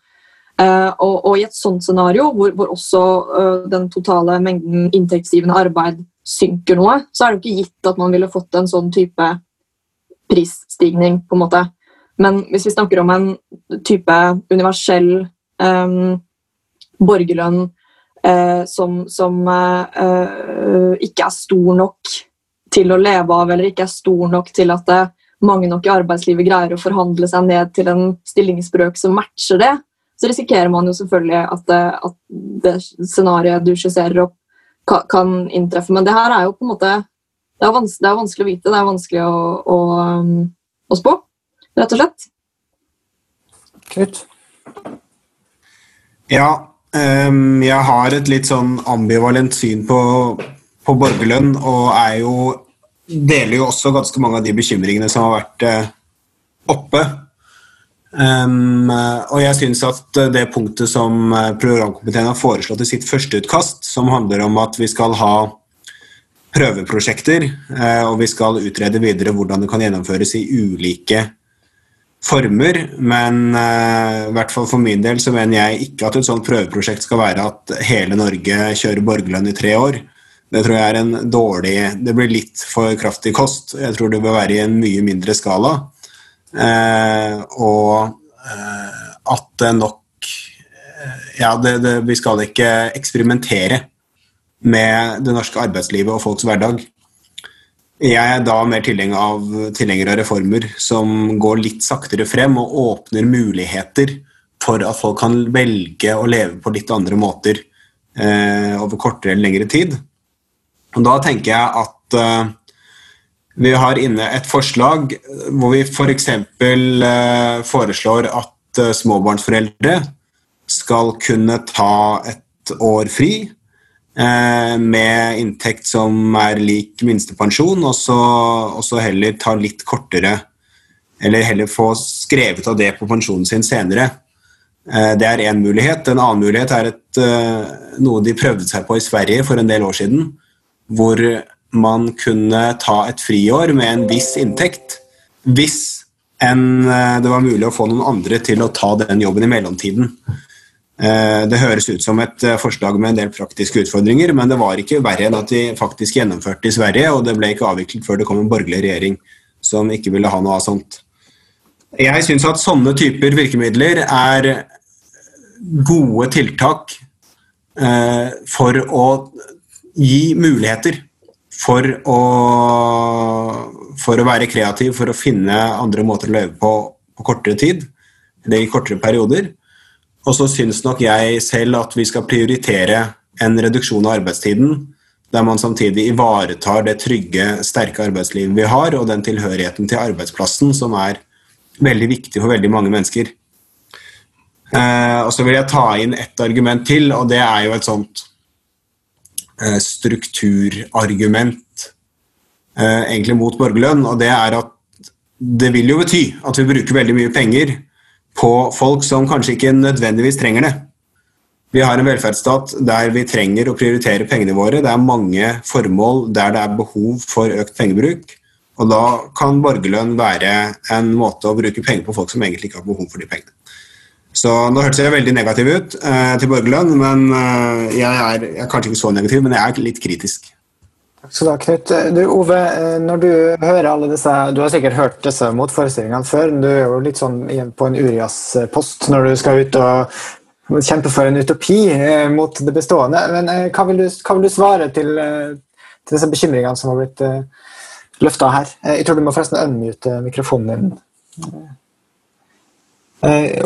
Uh, og, og, i et sånt scenario, hvor, hvor også uh, den totale mengden inntektsgivende arbeid synker noe, så er det jo ikke gitt at man ville fått en sånn type prisstigning, på en måte. Men hvis vi snakker om en type universell um, borgerlønn uh, som, som uh, ikke er stor nok til å leve av, eller ikke er stor nok til at det, mange nok i arbeidslivet greier å forhandle seg ned til en stillingsbrøk som matcher det, så risikerer man jo selvfølgelig at det, at det scenarioet du skisserer opp, kan, inntreffe. Men det her er jo på en måte det er, vanskelig, det er vanskelig å vite, det er vanskelig å, å, um, å spå, rett og slett. Knut? Ja, um, jeg har et litt sånn ambivalent syn på, på borgerlønn, og er jo deler jo også ganske mange av de bekymringene som har vært uh, oppe. Um, og jeg syns at det punktet som programkomiteen har foreslått i sitt førsteutkast, som handler om at vi skal ha prøveprosjekter, eh, og vi skal utrede videre hvordan det kan gjennomføres i ulike former. Men uh, i hvert fall for min del så mener jeg ikke at et sånt prøveprosjekt skal være at hele Norge kjører borgerlønn i tre år. Det tror jeg er en dårlig Det blir litt for kraftig kost. Jeg tror det bør være i en mye mindre skala. Uh, og at det nok Ja, det, det, vi skal ikke eksperimentere med det norske arbeidslivet og folks hverdag. Jeg er da mer tilhenger av, tilhenger av reformer som går litt saktere frem og åpner muligheter for at folk kan velge å leve på litt andre måter eh, over kortere eller lengre tid. Og da tenker jeg at eh, vi har inne et forslag hvor vi f.eks. For eh, foreslår at eh, småbarnsforeldre skal kunne ta et år fri med inntekt som er lik minstepensjon, og så, og så heller ta litt kortere Eller heller få skrevet av det på pensjonen sin senere. Eh, det er én mulighet. En annen mulighet er et, eh, noe de prøvde seg på i Sverige for en del år siden. Hvor man kunne ta et friår med en viss inntekt hvis en, det var mulig å få noen andre til å ta den jobben i mellomtiden. Eh, det høres ut som et eh, forslag med en del praktiske utfordringer, men det var ikke verre enn at de faktisk gjennomførte i Sverige, og det ble ikke avviklet før det kom en borgerlig regjering som ikke ville ha noe av sånt. Jeg syns at sånne typer virkemidler er gode tiltak eh, for å gi muligheter for å, for å være kreativ, for å finne andre måter å leve på på kortere tid, eller i kortere perioder. Og så syns nok jeg selv at vi skal prioritere en reduksjon av arbeidstiden, der man samtidig ivaretar det trygge, sterke arbeidslivet vi har, og den tilhørigheten til arbeidsplassen som er veldig viktig for veldig mange mennesker. Eh, og så vil jeg ta inn ett argument til, og det er jo et sånt eh, strukturargument eh, egentlig mot borgerlønn, og det er at det vil jo bety at vi bruker veldig mye penger på folk som kanskje ikke nødvendigvis trenger det. Vi har en velferdsstat der vi trenger å prioritere pengene våre. Det er mange formål der det er behov for økt pengebruk. Og da kan borgerlønn være en måte å bruke penger på folk som egentlig ikke har behov for de pengene. Så Nå hørtes jeg veldig negativ ut eh, til borgerlønn, men eh, jeg, er, jeg, er, kanskje ikke så negativ, men jeg er litt kritisk. Takk skal du ha, Knut. Du, Ove, eh, når du hører alle disse Du har sikkert hørt disse motforestillingene før. men Du er jo litt sånn på en Urias-post når du skal ut og kjempe for en utopi eh, mot det bestående. Men eh, hva vil du, hva vil du svare til, til, disse bekymringene som har blitt løfta her? Jeg tror du må forresten unmute mikrofonen din.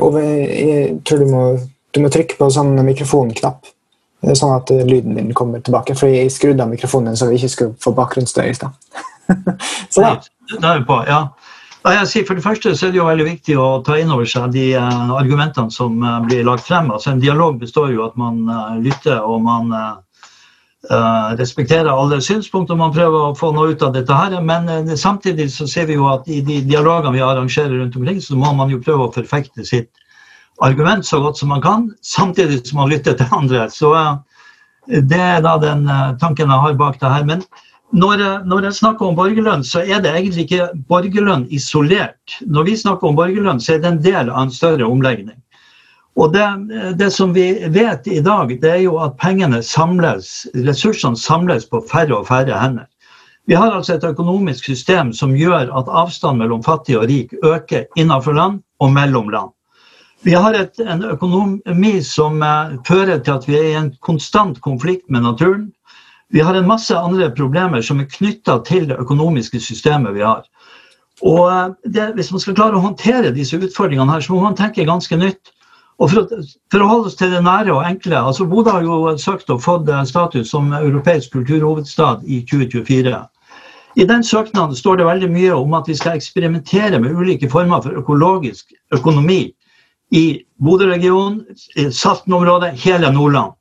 Ove, jeg tror du må, du må trykke på sånn mikrofonknapp. Sånn at eh, lyden din kommer tilbake. For jeg skrudde av mikrofonen så vi ikke skulle få bakgrunnsstøy i stad. så da. Det er på, ja. For det første så er det jo veldig viktig å ta inn over seg de uh, argumentene som uh, blir lagt frem. Altså, en dialog består jo at man lytter og man respekterer alle synspunkter. Man prøver å få noe ut av dette her. Men samtidig så ser vi jo at i de dialogene vi arrangerer rundt omkring, så må man jo prøve å forfekte sitt argument så godt som man kan, samtidig som man lytter til andre. Så eh, Det er da den eh, tanken jeg har bak det her. Men når, når, jeg snakker om borgerlønn, så er det egentlig ikke borgerlønn isolert. Når vi snakker om borgerlønn, så er det en del av en større omlegging. Og det, det, som vi vet i dag, det er jo at pengene samles, ressursene samles på færre og færre hender. Vi har altså et økonomisk system som gjør at avstanden mellom fattig og rik øker innenfor land og mellom land. Vi har et, en økonomi som uh, fører til at vi er i en konstant konflikt med naturen. Vi har en masse andre problemer som er knytta til det økonomiske systemet vi har. Og uh, det, Hvis man skal klare å håndtere disse utfordringene, her, så må man tenke ganske nytt. Og for å, forholde holde oss til det nære og enkle altså Bodø har jo søkt og fått eh, status som europeisk kulturhovedstad i 2024. I den søknaden står det veldig mye om at vi skal eksperimentere med ulike former for økologisk økonomi i Bodø-regionen, Salten-området, hele Nordland.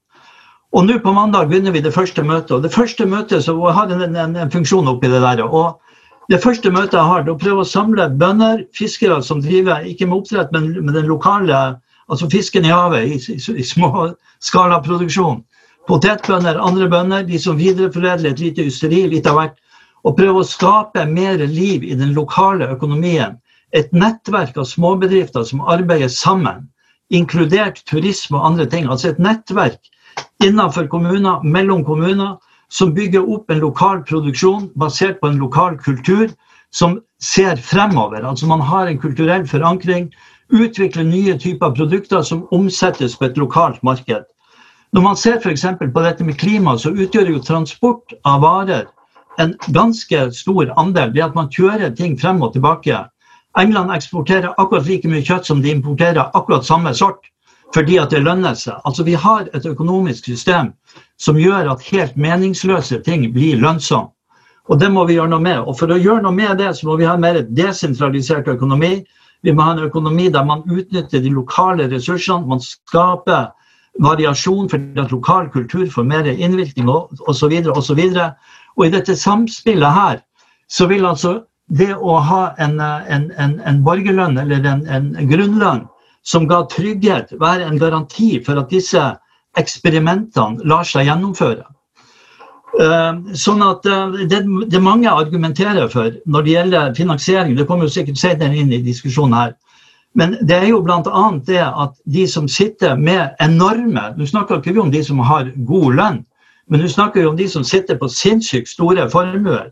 Og nå på mandag begynner vi det første møtet. og Det første møtet så har en, en, en funksjon oppi det der. og det første møtet jeg har, det er å prøve å samle bønder, fiskere som driver ikke med oppdrett, men med den lokale altså fisken i havet, i, i, i småskalaproduksjon. Potetbønder, andre bønder, de som videreforedler et lite ysteri, litt av hvert. Og prøve å skape mer liv i den lokale økonomien et nettverk av småbedrifter som arbeider sammen, inkludert turisme og andre ting. Altså et nettverk innenfor kommuner, mellom kommuner, som bygger opp en lokal produksjon basert på en lokal kultur som ser fremover. Altså man har en kulturell forankring, utvikler nye typer produkter som omsettes på et lokalt marked. Når man ser f.eks. på dette med klima, så utgjør jo transport av varer en ganske stor andel. Det at man kjører ting frem og tilbake England eksporterer akkurat like mye kjøtt som de importerer akkurat samme sort, fordi at det lønner seg. Altså Vi har et økonomisk system som gjør at helt meningsløse ting blir lønnsomme. Og det må vi gjøre noe med. Og for å gjøre noe med det, så må vi ha en mer desentralisert økonomi. Vi må ha en økonomi der man utnytter de lokale ressursene. Man skaper variasjon fordi at lokal kultur får mer innvirkning osv. Og, og, så og, og i dette samspillet her så vil altså det å ha en, en, en, en borgerlønn eller en, grunnlønn som ga trygghet, være en garanti for at disse eksperimentene lar seg gjennomføre. Eh, sånn at eh, det, det mange argumenterer for når det gjelder finansiering, det kommer jo sikkert senere inn i diskusjonen her, men det er jo bl.a. det at de som sitter med enorme Nå snakker ikke vi om de som har god lønn, men nå snakker vi om de som sitter på sinnssykt store formuer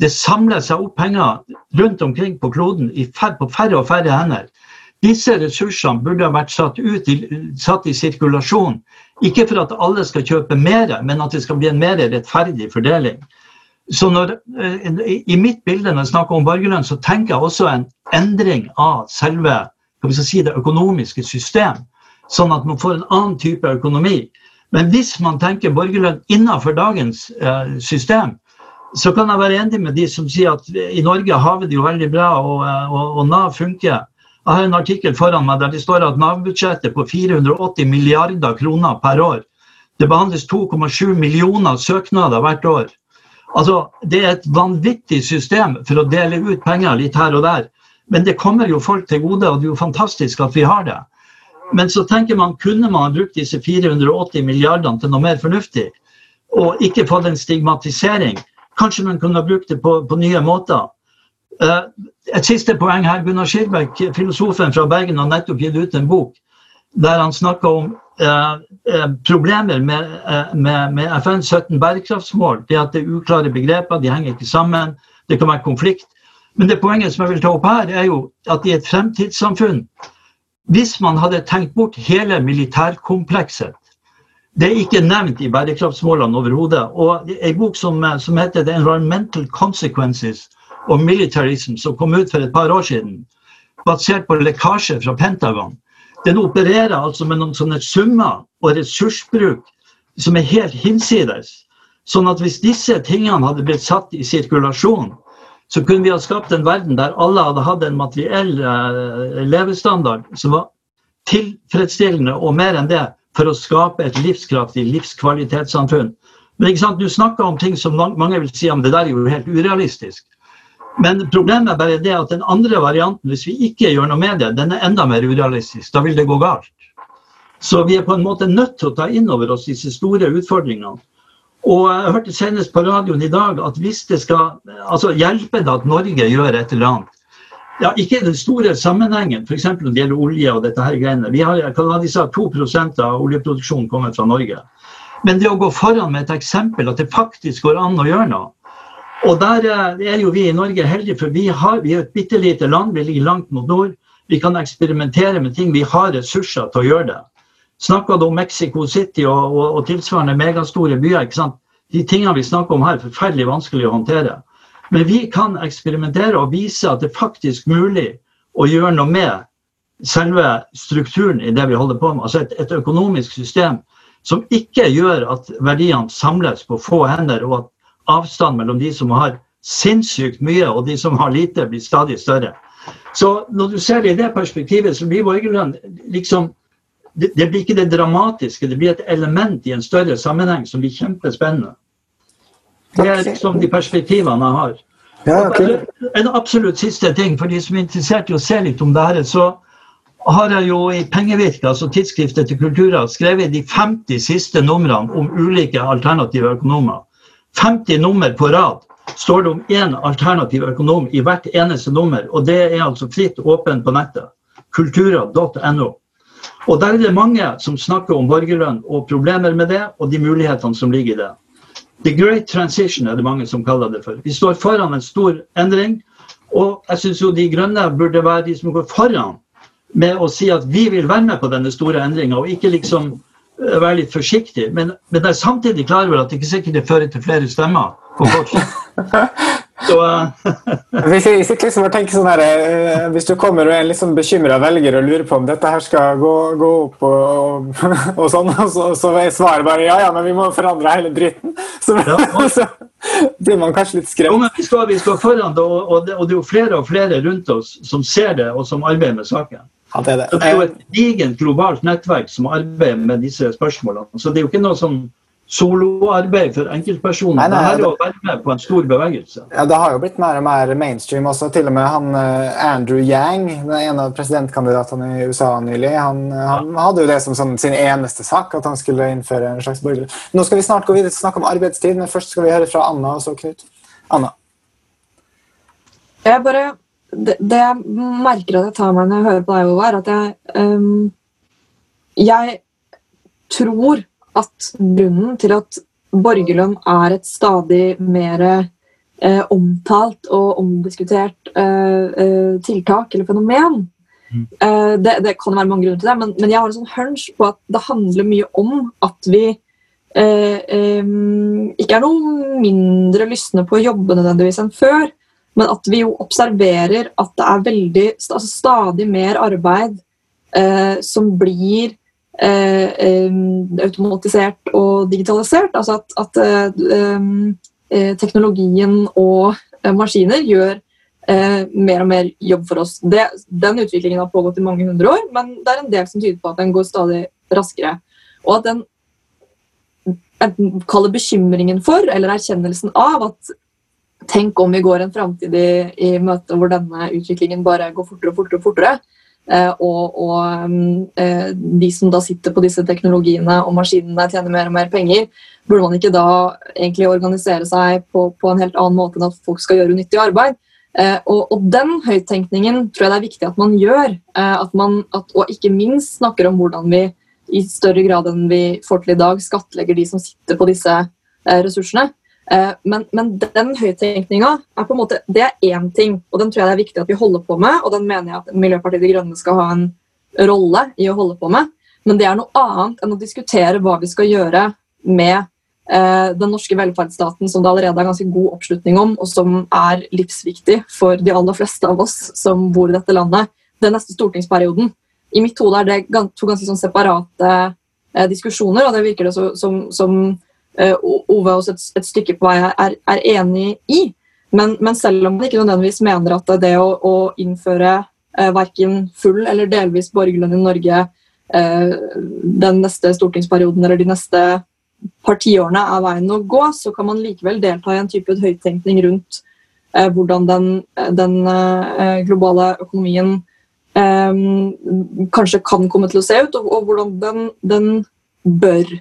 det samler seg opp penger rundt omkring på kloden på færre og færre hender. Disse ressursene burde ha vært satt, ut satt i sirkulasjon. Ikke for at alle skal kjøpe mer, men at det skal bli en mer rettferdig fordeling. Så når, eh, I mitt bilde når jeg snakker om borgerlønn, så tenker jeg også en endring av selve si, det økonomiske system. Sånn at man får en annen type økonomi. Men hvis man tenker borgerlønn innenfor dagens eh, system, så kan jeg være enig med de som sier at i Norge har vi det jo veldig bra, og, og, og Nav funker. Jeg har en artikkel foran meg der det står at Nav-budsjettet på 480 milliarder kroner per år. Det behandles 2,7 millioner søknader hvert år. Altså, Det er et vanvittig system for å dele ut penger litt her og der. Men det kommer jo folk til gode, og det er jo fantastisk at vi har det. Men så tenker man, kunne man brukt disse 480 milliardene til noe mer fornuftig? Og ikke fått en stigmatisering? Kanskje man kunne ha brukt det på, på nye måter. Uh, et siste poeng her. Gunnar Skilbæk, filosofen fra Bergen, har nettopp gitt ut en bok der han snakker om eh, eh, problemer med, eh, med, med FNs 17 bærekraftsmål. Det at det er uklare begreper, de henger ikke sammen, det kan være konflikt. Men det poenget som jeg vil ta opp her, er jo at i et fremtidssamfunn Hvis man hadde tenkt bort hele militærkomplekset Det er ikke nevnt i bærekraftsmålene overhodet. Og en bok som, som heter The Environmental Consequences of Militarism, som kom ut for et par år siden, basert på lekkasje fra Pentagon, den opererer altså med noen sånne summer og ressursbruk som er helt hinsides. Sånn at hvis disse tingene hadde blitt satt i sirkulasjon, så kunne vi ha skapt en verden der alle hadde hatt en materiell uh, levestandard som var tilfredsstillende og mer enn det for å skape et livskraftig livskvalitetssamfunn. Men Du snakker om ting som mange vil si om det der er jo helt urealistisk. Men problemet er bare det at den andre varianten, hvis vi ikke gjør noe med det, den er enda mer urealistisk. Da vil det gå galt. Så vi er på en måte nødt til å ta inn over oss disse store utfordringene. Og jeg hørte senest på radioen i dag at hvis det skal altså hjelpe det at Norge gjør et eller annet ja, Ikke den store sammenhengen, f.eks. når det gjelder olje og dette her greiene. Vi har, hva de sa, 2% av oljeproduksjonen kommer fra Norge. Men det å gå foran med et eksempel, at det faktisk går an å gjøre noe, og der eh, er jo vi i Norge heldige, for vi, har, vi er et bitte lite land. Vi ligger langt mot nord. Vi kan eksperimentere med ting. Vi har ressurser til å gjøre det. Snakka du om Mexico City og, og, og tilsvarende megastore byer? ikke sant? De tingene vi snakker om her, er forferdelig vanskelig å håndtere. Men vi kan eksperimentere og vise at det er faktisk mulig å gjøre noe med selve strukturen i det vi holder på med. Altså et, et økonomisk system som ikke gjør at verdiene samles på få hender, og at avstand mellom de som har sinnssykt mye og de som har lite, blir stadig større. Så når du ser det i det perspektivet, så blir borgerlønn liksom det, det, blir ikke det dramatiske, det blir et element i en større sammenheng som blir kjempespennende. Det er liksom de perspektivene jeg har. Ja, okay. En absolutt siste ting, for de som er interessert i å se litt om det her, så har jeg jo i Pengevirke, altså tidsskriftet til Kultura, skrevet de 50 siste numrene om ulike alternative økonomer. 50 nummer på rad står det om én alternativ økonom i hvert eneste nummer. Og det er altså fritt åpent på nettet. Kultura.no. Og der er det mange som snakker om borgerlønn og problemer med det, og de mulighetene som ligger i det. The Great Transition er det mange som kaller det for. Vi står foran en stor endring. Og jeg syns jo de grønne burde være de som går foran med å si at vi vil være med på denne store endringa, og ikke liksom Eh, være litt forsiktig. Men, men jeg er samtidig klar over at det ikke sikkert det fører til flere stemmer på kort Så, uh, hvis, jeg, liksom sånn her, uh, hvis du kommer og er en liksom bekymra velger og lurer på om dette her skal gå, gå opp, og, og, og sånn, og så, så, er svaret bare ja, ja, men vi må forandre hele dritten. Så, ja, så blir man kanskje litt skremt. Jo, men vi skal, vi står foran det, og, det, er jo flere og flere rundt oss som ser det, og som arbeider med saken. Ja, det, er det. det er jo et digent globalt nettverk som arbeider med disse spørsmålene. Så det er jo ikke noe sånn soloarbeid for enkeltpersoner. Nei, nei, det er å være med på en stor bevegelse. Ja, Det har jo blitt mer og mer mainstream også. Til og med han eh, Andrew Yang, en av presidentkandidatene i USA nylig, han, han hadde jo det som sånn, sin eneste sak, at han skulle innføre en slags borger. Nå skal vi snart gå videre til å snakke om arbeidstid, men først skal vi høre fra Anna og så Knut. Anna. Jeg bare det, det, jeg merker at jeg tar meg når jeg hører på deg, er at jeg um, Jeg tror at grunnen til at borgerlønn er et stadig mer eh, omtalt og omdiskutert eh, eh, tiltak eller fenomen mm. Eh, det, det, kan være mange grunner til det, men, men, jeg har en sånn hunch på at det handler mye om at vi eh, ikke er noe mindre lystne på å jobbe nødvendigvis enn før. Men at vi jo observerer at det er veldig, altså stadig mer arbeid eh, som blir eh, eh, automatisert og digitalisert. Altså at, at eh, eh, teknologien og eh, maskiner gjør mer og mer jobb for oss. Det, den utviklingen har pågått i mange hundre år, men det er en del som tyder på at den går stadig raskere. Og at den kaller bekymringen for, eller erkjennelsen av, at Tenk om vi går en framtid i, i møte hvor denne utviklingen bare går fortere og fortere. og fortere. Eh, og, og eh, de som da sitter på disse teknologiene og maskinene tjener mer og mer penger, burde man ikke da egentlig organisere seg på, på en helt annen måte enn at folk skal gjøre unyttig arbeid? Eh, og, og, den høyttenkningen tror jeg det er viktig at man gjør. At man, at, og ikke minst snakker om hvordan vi i større grad enn vi får til i dag, skattlegger de som sitter på disse ressursene. Eh, men, men, den høyttenkninga er på en måte, det er én ting, og den tror jeg det er viktig at vi holder på med. Og den mener jeg at Miljøpartiet De Grønne skal ha en rolle i å holde på med. Men det er noe annet enn å diskutere hva vi skal gjøre med eh, den norske velferdsstaten, som det allerede er ganske god oppslutning om, og som er livsviktig for de aller fleste av oss som bor i dette landet, den neste stortingsperioden. I mitt hode er det to ganske sånn separate eh, diskusjoner, og det virker det så, som, som uh, Ove også et, et, stykke på vei er, er enig i. Men, men, selv om man ikke nødvendigvis mener at det å, å innføre uh, verken full eller delvis borgerlønn i Norge uh, den neste stortingsperioden eller de neste partiårene er veien å gå, så kan man likevel delta i en type høyttenkning rundt uh, hvordan den, den globale økonomien um, kanskje kan komme til å se ut, og, og hvordan den, den bør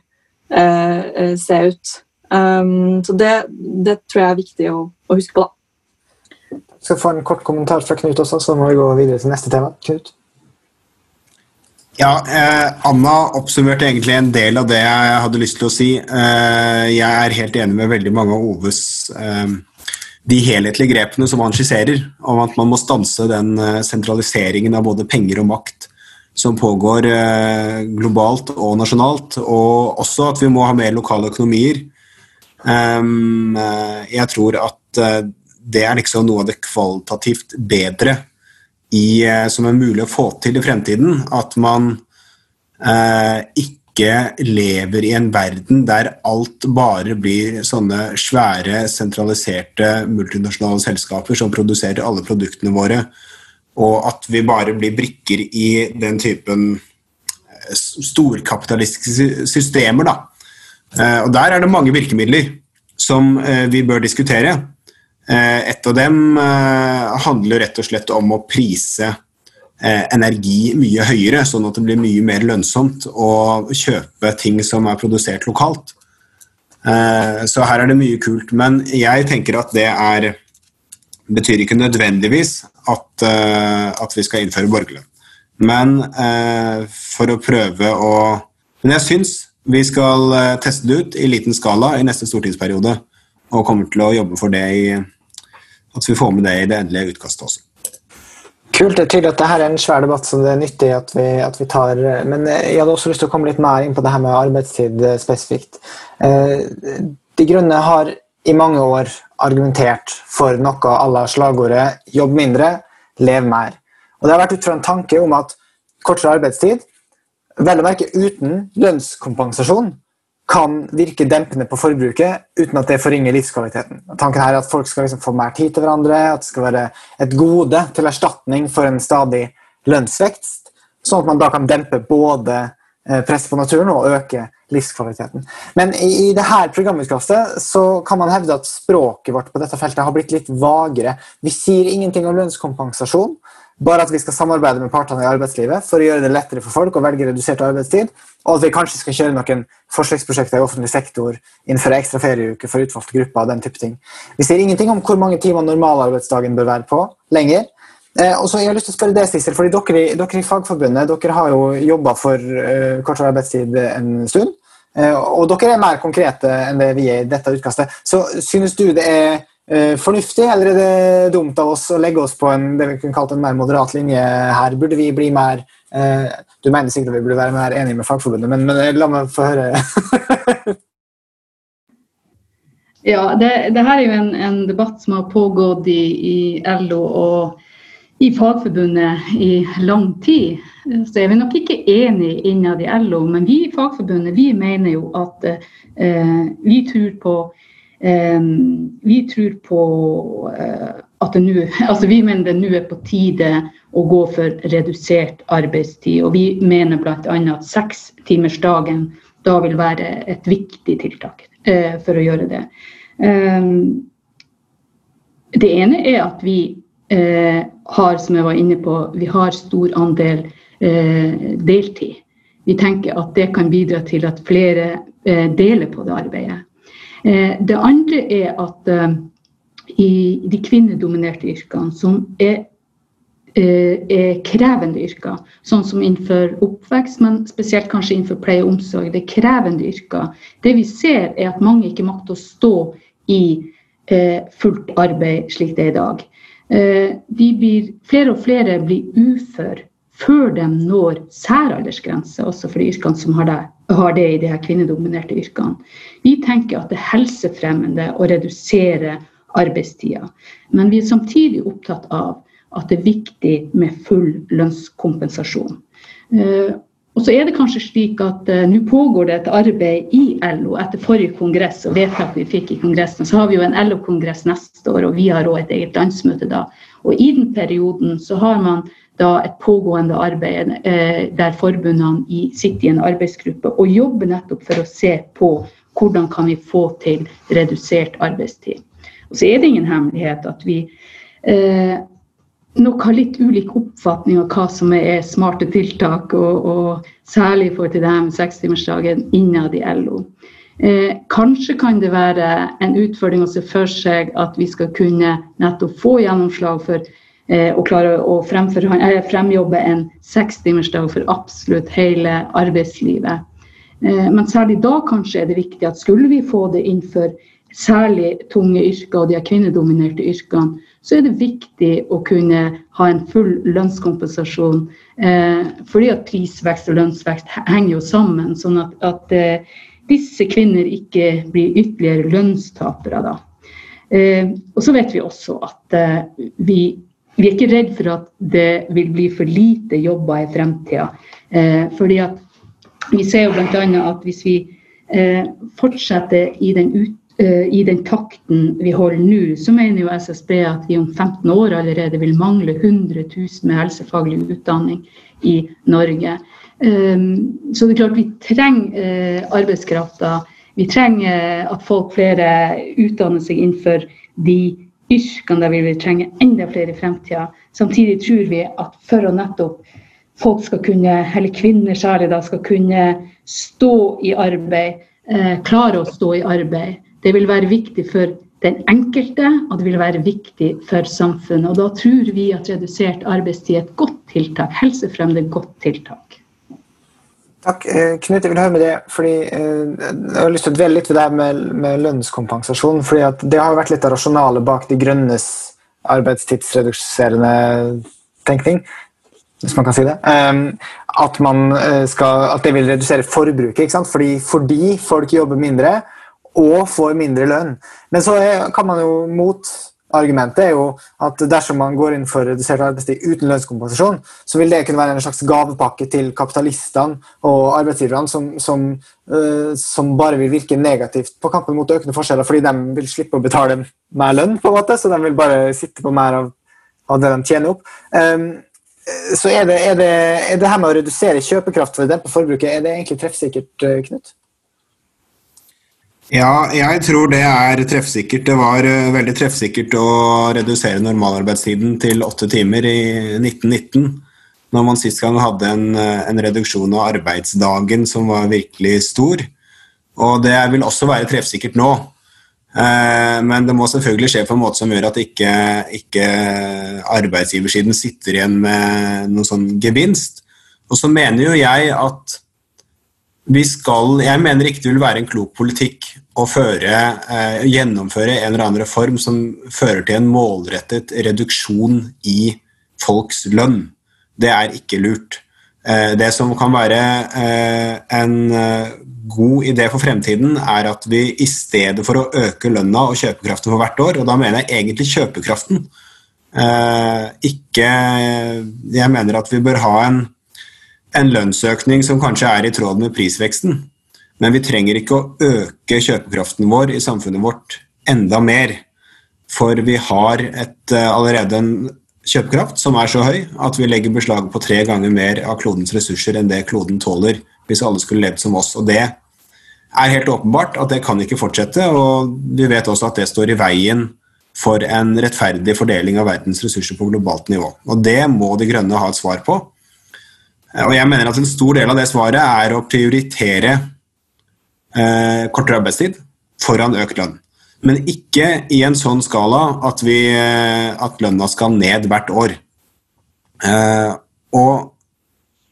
uh, se ut. Um, så det, det, tror jeg er viktig å, å huske på. da. Jeg skal få en kort kommentar fra Knut også, så må vi gå videre til neste tema. Knut? Ja, eh, Anna oppsummerte egentlig en del av det jeg hadde lyst til å si. Eh, jeg er helt enig med veldig mange av Oves eh, de helhetlige grepene som han skisserer, om at man må stanse den eh, sentraliseringen av både penger og makt som pågår eh, globalt og nasjonalt, og også at vi må ha mer lokale økonomier. Ehm, eh, jeg tror at det er liksom noe av det kvalitativt bedre i, som er mulig å få til i fremtiden. At man ikke lever i en verden der alt bare blir sånne svære, sentraliserte multinasjonale selskaper som produserer alle produktene våre, og at vi bare blir brikker i den typen eh, storkapitalistiske systemer. Da. Eh, og Der er det mange virkemidler som eh, vi bør diskutere. Et av dem handler rett og slett om å prise energi mye høyere, sånn at det blir mye mer lønnsomt å kjøpe ting som er produsert lokalt. Så her er det mye kult. Men jeg tenker at det er betyr ikke nødvendigvis at, eh, at vi skal innføre borgerlønn. Men for å prøve å Men jeg syns vi skal teste det ut i liten skala i neste stortingsperiode, og kommer til å jobbe for det i at vi får med det i det endelige utkastet også. Kult. Det er tydelig at dette er en svær debatt som det er nyttig at vi, at vi, tar. Men jeg hadde også lyst til å komme litt mer inn på det her med arbeidstid eh, spesifikt. Eh, de Grønne har i mange år argumentert for noe à la slagordet 'jobb mindre, lev mer'. Og Det har vært ut fra en tanke om at kortere arbeidstid, vel å merke uten lønnskompensasjon, kan virke dempende på forbruket uten at det forringer livskvaliteten. Tanken her er at Folk skal liksom få mer tid til hverandre, at det skal være et gode til erstatning for en stadig lønnsvekst, sånn at man da kan dempe både eh, presset på naturen og øke livskvaliteten. Men i, i dette programutkastet så kan man hevde at språket vårt på dette feltet har blitt litt vagere. Vi sier ingenting om lønnskompensasjon. Bare at vi skal samarbeide med partene i arbeidslivet for å gjøre det lettere for folk å velge redusert arbeidstid, og at vi kanskje skal kjøre noen forsøksprosjekter i offentlig sektor, innføre ekstra ferieuke for utvalgte grupper og den type ting. Vi sier ingenting om hvor mange timer normalarbeidsdagen bør være på lenger. Eh, og så jeg har lyst til å spørre deg, Sissel, fordi dere, dere, i Fagforbundet dere har jo jobba for eh, kortere arbeidstid en stund. Uh, og dere er mer konkrete enn det vi er i dette utkastet. Så synes du det er Eh, fornuftig, eller er det dumt av oss å legge oss på en, det vi kunne kalt en mer moderat linje her? Burde vi bli mer eh, Du mener sikkert vi burde være mer enige med Fagforbundet, men, men la meg få høre. ja, det, det, her er jo en, en, debatt som har pågått i, i LO og i Fagforbundet i lang tid. Så er vi nok ikke enige innad i LO, men vi i Fagforbundet vi mener jo at eh, vi tror på eh, vi tror på eh, at det nå altså Vi mener det nå er på tide å gå for redusert arbeidstid. Og vi mener bl.a. at sekstimersdagen da vil være et viktig tiltak eh, for å gjøre det. Ehm, det ene er at vi eh, har, som jeg var inne på, vi har stor andel deltid. Vi tenker at det kan bidra til at flere deler på det arbeidet. Eh, det andre er at eh, i de kvinnedominerte yrkene, som er er krevende yrker. Sånn som innenfor oppvekst, men spesielt kanskje innenfor pleie og omsorg. Det er krevende yrker. Det vi ser, er at mange ikke makter å stå i fullt arbeid slik det er i dag. De blir, flere og flere blir ufør før de når særaldersgrense, også for de yrkene som har det, har det i de her kvinnedominerte yrkene. Vi tenker at det er helsefremmende å redusere arbeidstida, men vi er samtidig opptatt av at det er viktig med full lønnskompensasjon. Uh, og så er det kanskje slik at uh, Nå pågår det et arbeid i LO etter forrige kongress og vedtak vi fikk i kongressen. Så har vi jo en LO-kongress neste år, og vi har òg et eget landsmøte da. Og i den perioden så har man da et pågående arbeid uh, der forbundene i, sitter i en arbeidsgruppe og jobber nettopp for å se på hvordan kan vi få til redusert arbeidstid. Og så er det ingen hemmelighet at vi eh, nok har litt ulik oppfatning av hva som er smarte tiltak, og, og særlig forhold til det her med sekstimersdagen innad i LO. Eh, kanskje kan det være en utfordring å se for seg at vi skal kunne nettopp få gjennomslag for Eh, å klare å eh, fremjobbe en sekstimersdag for absolutt hele arbeidslivet. Eh, men særlig da kanskje er det viktig at skulle vi få det innenfor særlig tunge yrker og de kvinnedominerte yrkene, så er det viktig å kunne ha en full lønnskompensasjon. fordi at prisvekst og lønnsvekst henger jo sammen, sånn at, at disse kvinner ikke blir ytterligere lønnstapere da. og så vet vi også at vi vi er ikke redd for at det vil bli for lite jobber i fremtida. Eh, fordi at vi ser jo bl.a. at hvis vi eh, fortsetter i den, ut, eh, i den, takten vi holder nå, så mener jo SSB at vi om 15 år allerede vil mangle 100 000 med helsefaglig utdanning i Norge. Eh, så det er klart vi trenger eh, arbeidskrafta. Vi trenger at folk flere utdanner seg innenfor de yrkene der vi vil trenge enda flere i fremtida. Samtidig tror vi at for å nettopp folk skal kunne, eller kvinner særlig, da, skal kunne stå i arbeid, eh, klare å stå i arbeid. Det vil være viktig for den enkelte, og det vil være viktig for samfunnet. Og da tror vi at redusert arbeidstid er et godt tiltak. Helsefremmende godt tiltak. Takk. Eh, Knut, jeg vil høre med det, fordi eh, jeg har lyst til å dvele litt ved det med, med lønnskompensasjon. fordi Det har vært litt av rasjonalet bak De grønnes arbeidstidsreduserende tenkning, hvis man kan si det. Um, at, eh, skal, at, det vil redusere forbruket. Fordi, fordi folk jobber mindre og får mindre lønn. Men så er, kan man jo mot Argumentet er jo at dersom man går inn for redusert arbeidstid uten lønnskompensasjon, så vil det kunne være en slags gavepakke til kapitalistene og arbeidsgiverne som, som, uh, som, bare vil virke negativt på kampen mot økende forskjeller, fordi de vil slippe å betale mer lønn, på en måte, så de vil bare sitte på mer av, av det de tjener opp. Um, så er det, er, det, er det, her med å redusere kjøpekraft for å dempe forbruket, er det egentlig treffsikkert, eh, Knut? Ja, jeg tror det er treffsikkert. Det var uh, veldig treffsikkert å redusere normalarbeidstiden til åtte timer i 1919. Når man sist gang hadde en, uh, en, reduksjon av arbeidsdagen som var virkelig stor. Og det vil også være treffsikkert nå. Uh, men det må selvfølgelig skje på en måte som gjør at ikke, ikke arbeidsgiversiden sitter igjen med noen sånn gevinst. Og så mener jo jeg at vi skal, jeg mener ikke det vil være en klok politikk å føre, eh, gjennomføre en eller annen reform som fører til en målrettet reduksjon i folks lønn. Det er ikke lurt. Eh, det som kan være eh, en eh, god idé for fremtiden, er at vi i stedet for å øke lønna og kjøpekraften for hvert år, og da mener jeg egentlig kjøpekraften, eh, ikke Jeg mener at vi bør ha en en lønnsøkning som kanskje er i tråd med prisveksten. Men vi trenger ikke å øke kjøpekraften vår i samfunnet vårt enda mer. For vi har et, uh, allerede en kjøpekraft som er så høy at vi legger beslag på tre ganger mer av klodens ressurser enn det kloden tåler hvis alle skulle levd som oss. Og det er helt åpenbart at det kan ikke fortsette, og vi vet også at det står i veien for en rettferdig fordeling av verdens ressurser på globalt nivå. Og det må De Grønne ha et svar på. Eh, og jeg mener at En stor del av det svaret er å prioritere eh, kortere arbeidstid foran økt lønn. Men ikke i en sånn skala at, vi, eh, at lønna skal ned hvert år. Eh, og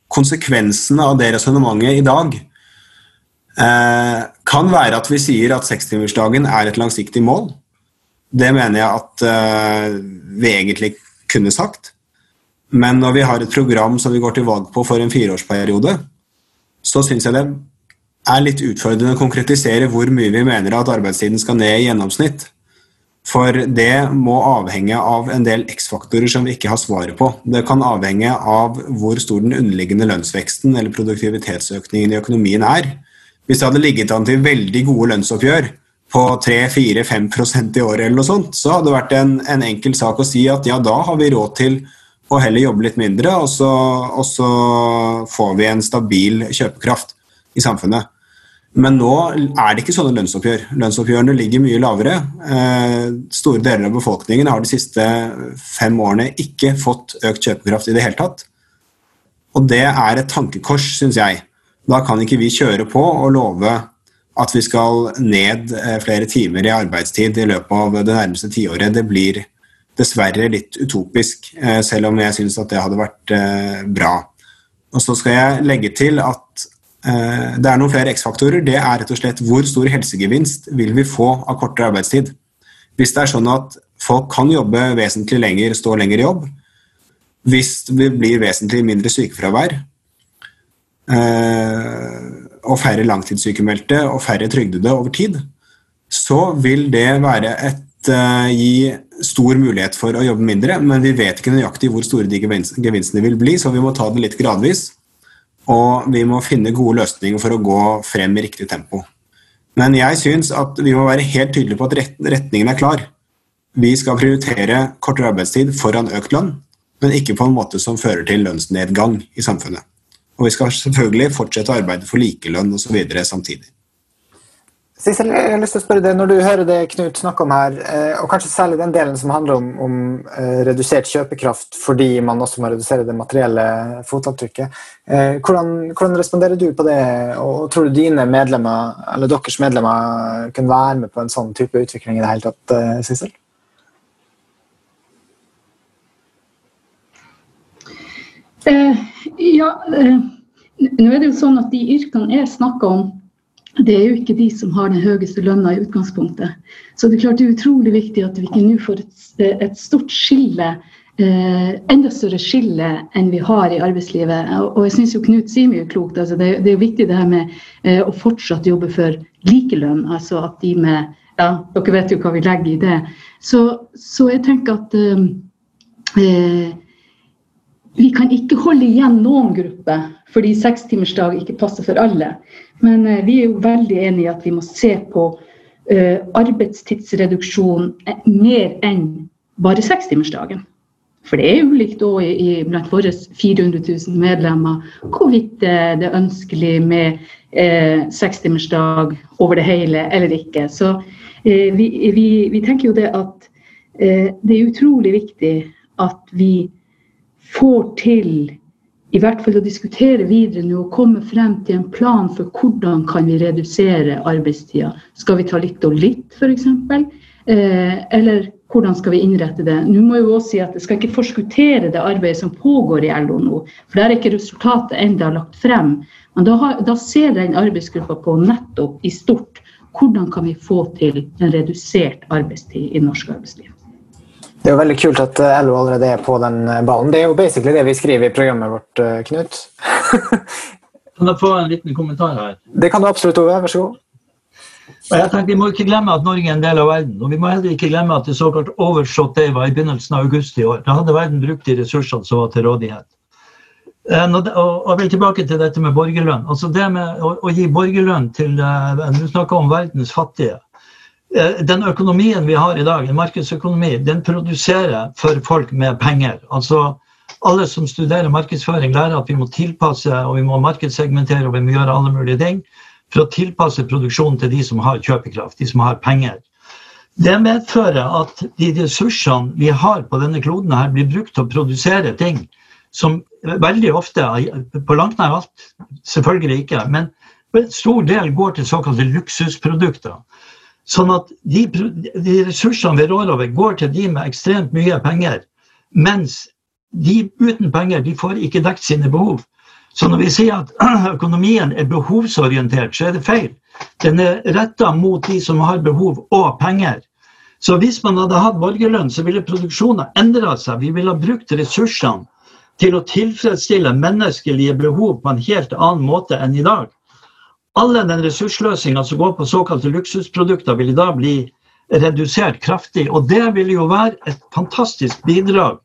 konsekvensene av det resonnementet i dag eh, kan være at vi sier at sekstimersdagen er et langsiktig mål. Det mener jeg at eh, vi egentlig kunne sagt. Men når vi har et program som vi går til valg på for en fireårsperiode, så syns jeg det er litt utfordrende å konkretisere hvor mye vi mener at arbeidstiden skal ned i gjennomsnitt. For det må avhenge av en del X-faktorer som vi ikke har svaret på. Det kan avhenge av hvor stor den underliggende lønnsveksten eller produktivitetsøkningen i økonomien er. Hvis det hadde ligget an til veldig gode lønnsoppgjør på 3-4-5% i året, eller noe sånt, så hadde det vært en, en, enkel sak å si at ja, da har vi råd til å heller jobbe litt mindre, og så, og så får vi en stabil kjøpekraft i samfunnet. Men nå er det ikke sånne lønnsoppgjør. Lønnsoppgjørene ligger mye lavere. Eh, store deler av befolkningen har de siste fem årene ikke fått økt kjøpekraft i det hele tatt. Og det er et tankekors, syns jeg. Da kan ikke vi kjøre på og love at vi skal ned eh, flere timer i arbeidstid i løpet av det nærmeste tiåret. Det blir dessverre litt utopisk, eh, selv om jeg syns at det hadde vært bra. Og så skal jeg legge til at Eh, det er noen flere X-faktorer. Det er rett og slett hvor stor helsegevinst vil vi få av kortere arbeidstid. Hvis det er sånn at folk kan jobbe vesentlig lenger, stå lenger i jobb, hvis det blir vesentlig mindre sykefravær eh, og færre langtidssykemeldte og færre trygdede over tid, så vil det et eh, gi stor mulighet for å jobbe mindre, men vi vet ikke nøyaktig hvor store de gevinstene vil bli, så vi må ta det litt gradvis. Og vi må finne gode løsninger for å gå frem i riktig tempo. Men jeg syns at vi må være helt tydelige på at retningen er klar. Vi skal prioritere kortere arbeidstid foran økt lønn, men ikke på en måte som fører til lønnsnedgang i samfunnet. Og vi skal selvfølgelig fortsette å arbeide for likelønn osv. samtidig. Sissel, jeg har lyst til å spørre deg, Når du hører det Knut snakker om her, eh, og kanskje særlig den delen som handler om, om eh, redusert kjøpekraft fordi man også må redusere det materielle fotavtrykket, eh, hvordan, hvordan, responderer du på det? Og Tror du dine medlemmer, eller deres medlemmer kan være med på en sånn type utvikling i det hele tatt, Sissel? Ja, nå er det jo sånn at de yrkene jeg snakker om det er jo ikke de som har den høyeste lønna i utgangspunktet. Så det er klart det er utrolig viktig at vi ikke nå får et, et, stort skille, eh, enda større skille enn vi har i arbeidslivet. Og jeg syns Knut sier mye klokt. Altså det, det, er viktig det her med eh, å fortsatt jobbe for likelønn. Altså at de med Ja, dere vet jo hva vi legger i det. Så, så jeg tenker at eh, eh vi kan ikke holde igjen noen grupper fordi sekstimersdag ikke passer for alle. Men eh, vi er jo veldig enig i at vi må se på uh, arbeidstidsreduksjon eh, mer enn bare sekstimersdagen. For det er ulikt òg blant våre 400 000 medlemmer hvorvidt det er ønskelig med eh, sekstimersdag over det hele eller ikke. Så eh, vi, vi, vi, tenker jo det at eh, det er utrolig viktig at vi får til i hvert fall å diskutere videre nå og komme frem til en plan for hvordan kan vi redusere arbeidstida. Skal vi ta litt og litt, f.eks.? Eh, eller hvordan skal vi innrette det? Nå må jeg også si at Jeg skal ikke forskuttere det arbeidet som pågår i LO nå, for der er ikke resultatet enda lagt frem. Men da, har, da ser den arbeidsgruppa på nettopp i stort hvordan kan vi få til en redusert arbeidstid i norsk arbeidsliv. Det er jo veldig kult at eh, LO allerede er på den eh, ballen. Det er jo basically det vi skriver i programmet vårt, eh, Knut. kan jeg få en liten kommentar her? Det kan du absolutt, Ove. Vær så god. Jeg tenker, Vi må ikke glemme at Norge er en del av verden. Og vi må heller ikke glemme at det såkalt overshot day var i begynnelsen av august i år. Da hadde verden brukt de ressursene som var til rådighet. Og jeg vil tilbake til dette med borgerlønn. Altså det med å, å gi borgerlønn til Du snakker om verdens fattige. Eh, den økonomien vi har i dag, en markedsøkonomi, den produserer for folk med penger. Altså Alle som studerer markedsføring, lærer at vi må tilpasse og vi må markedssegmentere og vi må gjøre alle mulige ting for å tilpasse produksjonen til de som har kjøpekraft, de som har penger. Det medfører at de ressursene vi har på denne kloden, her blir brukt til å produsere ting som veldig ofte, på langt nær alt, selvfølgelig ikke, men en stor del går til såkalte luksusprodukter. Sånn at de, de ressursene vi rår over, går til de med ekstremt mye penger. Mens de uten penger de får ikke dekt sine behov. Så når vi sier at økonomien er behovsorientert, så er det feil. Den er retta mot de som har behov og penger. Så hvis man hadde hatt borgerlønn, så ville produksjonen endra seg. Vi ville ha brukt ressursene til å tilfredsstille menneskelige behov på en helt annen måte enn i dag. Alle den ressursløsninga som går på såkalte luksusprodukter, vil da bli redusert kraftig. Og det vil jo være et fantastisk bidrag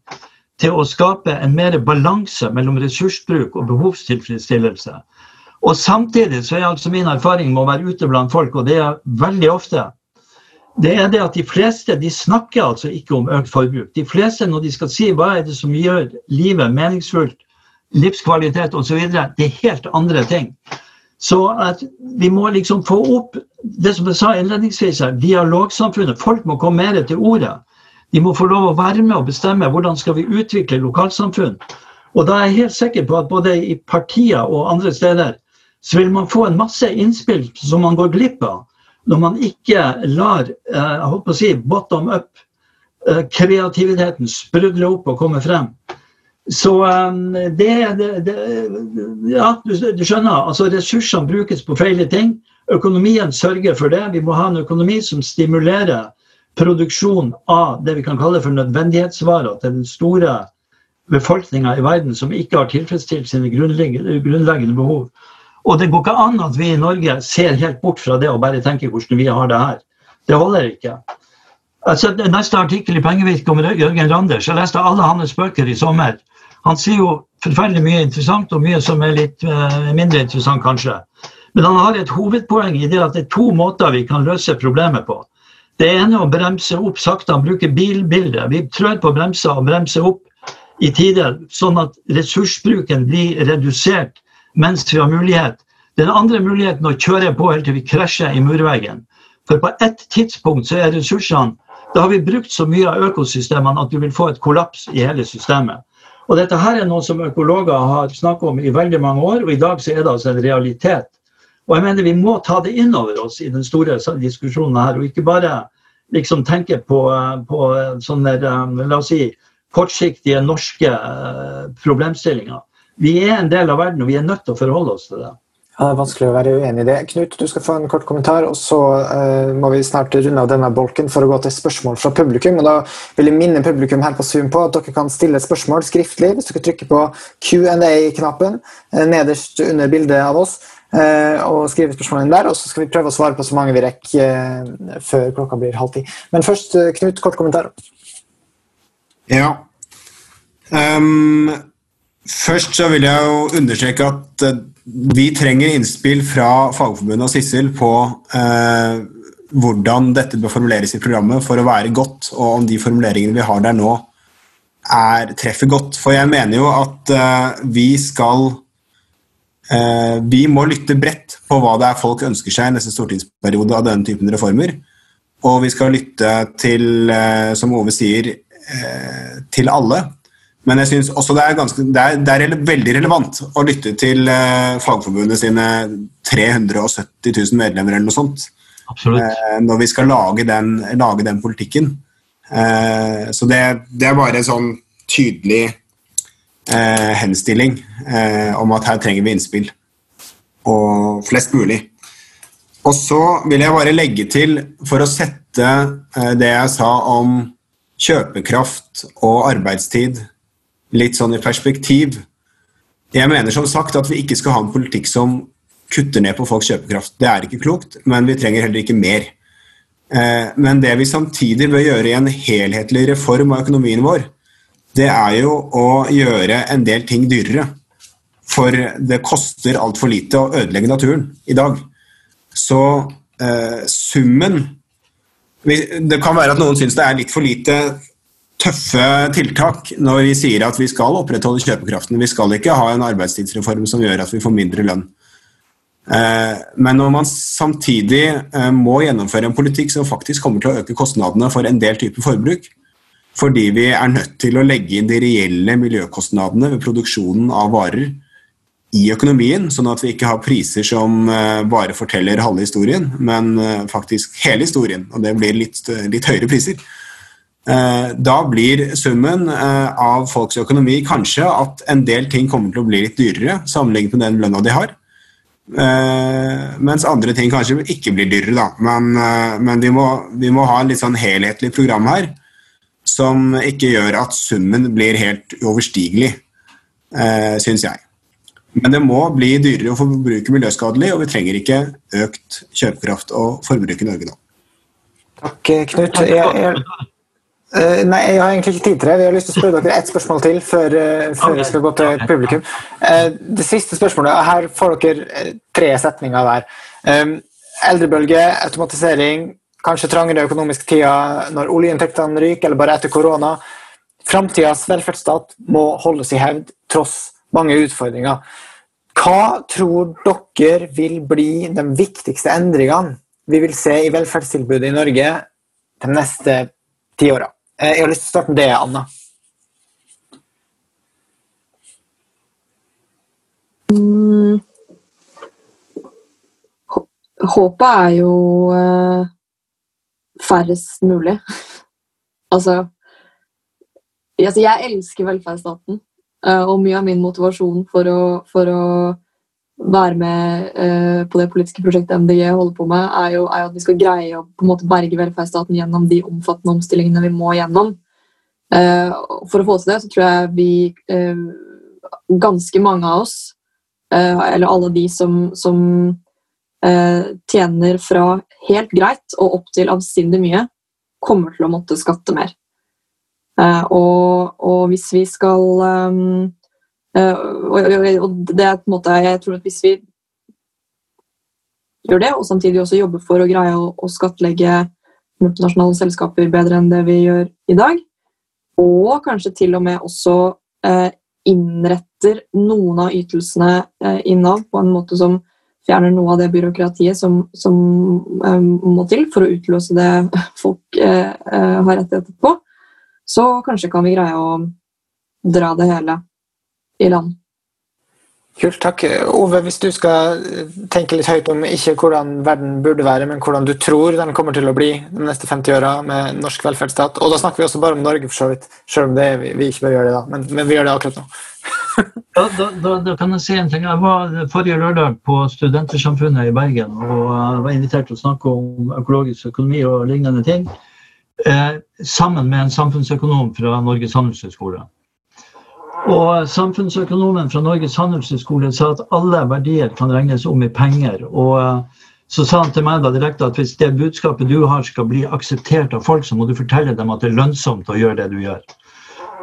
til å skape en mer balanse mellom ressursbruk og behovstilfredsstillelse. Og samtidig så er altså min erfaring med å være ute blant folk, og det er veldig ofte, det er det at de fleste de snakker altså ikke om økt forbruk. De fleste når de skal si hva er det som gjør livet meningsfullt, livskvalitet osv., det er helt andre ting. Så vi må liksom få opp det som jeg sa innledningsvis her, dialogsamfunnet. Folk må komme mer til ordet. De må få lov å være med og bestemme hvordan skal vi utvikle lokalsamfunn. Og da er jeg helt sikker på at både i partier og andre steder så vil man få en masse innspill som man går glipp av når man ikke lar eh, jeg håper å si, bottom up, eh, kreativiteten sprudle opp og komme frem. Så eh, det, det, det Ja, du, du, skjønner. altså Ressursene brukes på feil ting. Økonomien sørger for det. Vi må ha en økonomi som stimulerer produksjon av det vi kan kalle for nødvendighetsvarer til den store befolkninga i verden som ikke har tilfredsstilt sine grunnleggende behov. Og det går ikke an at vi i Norge ser helt bort fra det og bare tenker hvordan vi har det her. Det holder ikke. Altså, neste artikkel i Pengevirke om Jørgen Randers. Jeg leste alle hans bøker i sommer. Han sier jo forferdelig mye interessant, og mye som er litt uh, mindre interessant, kanskje. Men han har et hovedpoeng i det at det er to måter vi kan løse problemet på. Det ene er å bremse opp sakte. Han bruker bilbildet. Vi trør på bremser og bremser opp i tide, sånn at ressursbruken blir redusert mens vi har mulighet. Den andre muligheten å kjøre på helt til vi krasjer i murveggen. For på ett tidspunkt så er ressursene Da har vi brukt så mye av økosystemene at du vil få et kollaps i hele systemet. Og dette her er noe som økologer har snakket om i veldig mange år, og i dag så er det altså en realitet. Og jeg mener Vi må ta det inn over oss i den store diskusjonen her, og ikke bare liksom tenke på, på sånne la oss si, kortsiktige norske eh, problemstillinger. Vi er en del av verden, og vi er nødt til å forholde oss til det. Ja, Det er vanskelig å være uenig i det. Knut, du skal få en kort kommentar, og så uh, må vi snart runde av denne bolken for å gå til spørsmål fra publikum. og Da vil jeg minne publikum her på Zoom på at dere kan stille spørsmål skriftlig hvis dere trykker på Q&A-knappen uh, nederst under bildet av oss. Uh, og skrive spørsmålene der, og så skal vi prøve å svare på så mange vi rekker før klokka blir halv ti. Men først, Knut, kort kommentar. Ja. Um Først så vil jeg jo understreke at eh, vi trenger innspill fra Fagforbundet og Sissel på eh, hvordan dette bør formuleres i programmet for å være godt, og om de formuleringene vi har der nå, er, treffer godt. For jeg mener jo at eh, vi skal eh, Vi må lytte bredt på hva det er folk ønsker seg i neste stortingsperiode av denne typen reformer. Og vi skal lytte til, eh, som Ove sier, eh, til alle. Men jeg synes også det er, ganske, det, er, det er, veldig relevant å lytte til eh, Fagforbundet sine 370 000 medlemmer eller noe sånt. Eh, når vi skal lage den, lage den politikken. Eh, så det, det, er bare en sånn tydelig henstilling om at her trenger vi innspill. Og flest mulig. Og så vil jeg bare legge til, for å sette det jeg sa om kjøpekraft og arbeidstid litt sånn i perspektiv. Jeg mener som sagt at vi ikke skal ha en politikk som kutter ned på folks kjøpekraft. Det er ikke klokt, men vi trenger heller ikke mer. Eh, men det vi samtidig bør gjøre i en helhetlig reform av økonomien vår, det er jo å gjøre en del ting dyrere. For det koster altfor lite å ødelegge naturen i dag. Så eh, summen Det kan være at noen syns det er litt for lite tøffe tiltak når vi sier at vi skal opprettholde kjøpekraften. Vi skal ikke ha en arbeidstidsreform som gjør at vi får mindre lønn. Eh, men når man samtidig eh, må gjennomføre en politikk som faktisk kommer til å øke kostnadene for en del typer forbruk, fordi vi er nødt til å legge inn de reelle miljøkostnadene ved produksjonen av varer i økonomien, sånn at vi ikke har priser som eh, bare forteller halve historien, men faktisk hele historien, og det blir litt, litt høyere priser da blir summen eh, av folks økonomi kanskje at en del ting kommer til å bli litt dyrere sammenlignet med den lønna de har. Uh, mens andre ting kanskje ikke blir dyrere, da. Men, men vi, må, vi, må, ha en litt sånn helhetlig program her som ikke gjør at summen blir helt uoverstigelig, uh, syns jeg. Men det må bli dyrere å forbruke miljøskadelig, og vi trenger ikke økt kjøpekraft og forbruk i Norge nå. Takk, Knut. Jeg, jeg, Uh, nei, jeg har egentlig ikke tid til det. Vi har lyst til å spørre dere ett spørsmål til før, uh, før vi skal gå til publikum. Uh, det siste spørsmålet, Her får dere tre setninger hver. Um, eldrebølge, automatisering, kanskje trangere økonomiske tider når oljeinntektene ryker, eller bare etter korona. Framtidas velferdsstat må holdes i hevd tross mange utfordringer. Hva tror dere vil bli de viktigste endringene vi vil se i velferdstilbudet i Norge de neste ti åra? Eh, jeg har lyst til å starte med det, Anna. Mm. Håpet er jo uh, færrest mulig. altså, altså, Jeg elsker velferdsstaten. Uh, og mye av min motivasjon for å, for å være med uh, på det politiske prosjektet MDG holder på med, er jo, er jo, at vi skal greie å på en måte berge velferdsstaten gjennom de omfattende omstillingene vi må gjennom. Uh, for å få til det, så tror jeg vi uh, Ganske mange av oss, eller alle de som, som tjener fra helt greit og opp til avsindig mye, kommer til å måtte skatte mer. Og, og, hvis vi skal um, Eh, og det er på en måte, jeg tror at Hvis vi gjør det, og samtidig også jobber for å greie å, skattlegge multinasjonale selskaper bedre enn det vi gjør i dag, og kanskje til og med også eh, innretter noen av ytelsene eh, i Nav på en måte som fjerner noe av det byråkratiet som, som eh, må til for å utløse det folk eh, eh, har rettigheter på, så kanskje kan vi greie å dra det hele i land. Kult, takk. Ove, hvis du skal tenke litt høyt om ikke hvordan verden burde være, men hvordan du tror den kommer til å bli de neste 50 åra med norsk velferdsstat. Og da snakker vi også bare om Norge, for så vidt, selv om det, vi ikke bør gjøre det da. Men, men vi gjør det akkurat nå. ja, da, da, da, kan jeg si en ting. Jeg var forrige lørdag på Studentersamfunnet i Bergen og var invitert til å snakke om økologisk økonomi og lignende ting. Eh, sammen med en samfunnsøkonom fra Norges handelshøyskole. Og Samfunnsøkonomen fra Norges handelshøyskole sa at alle verdier kan regnes om i penger. og eh, så sa han til meg da direkte at hvis det budskapet du har skal bli akseptert av folk, så må du fortelle dem at det er lønnsomt å gjøre det du gjør.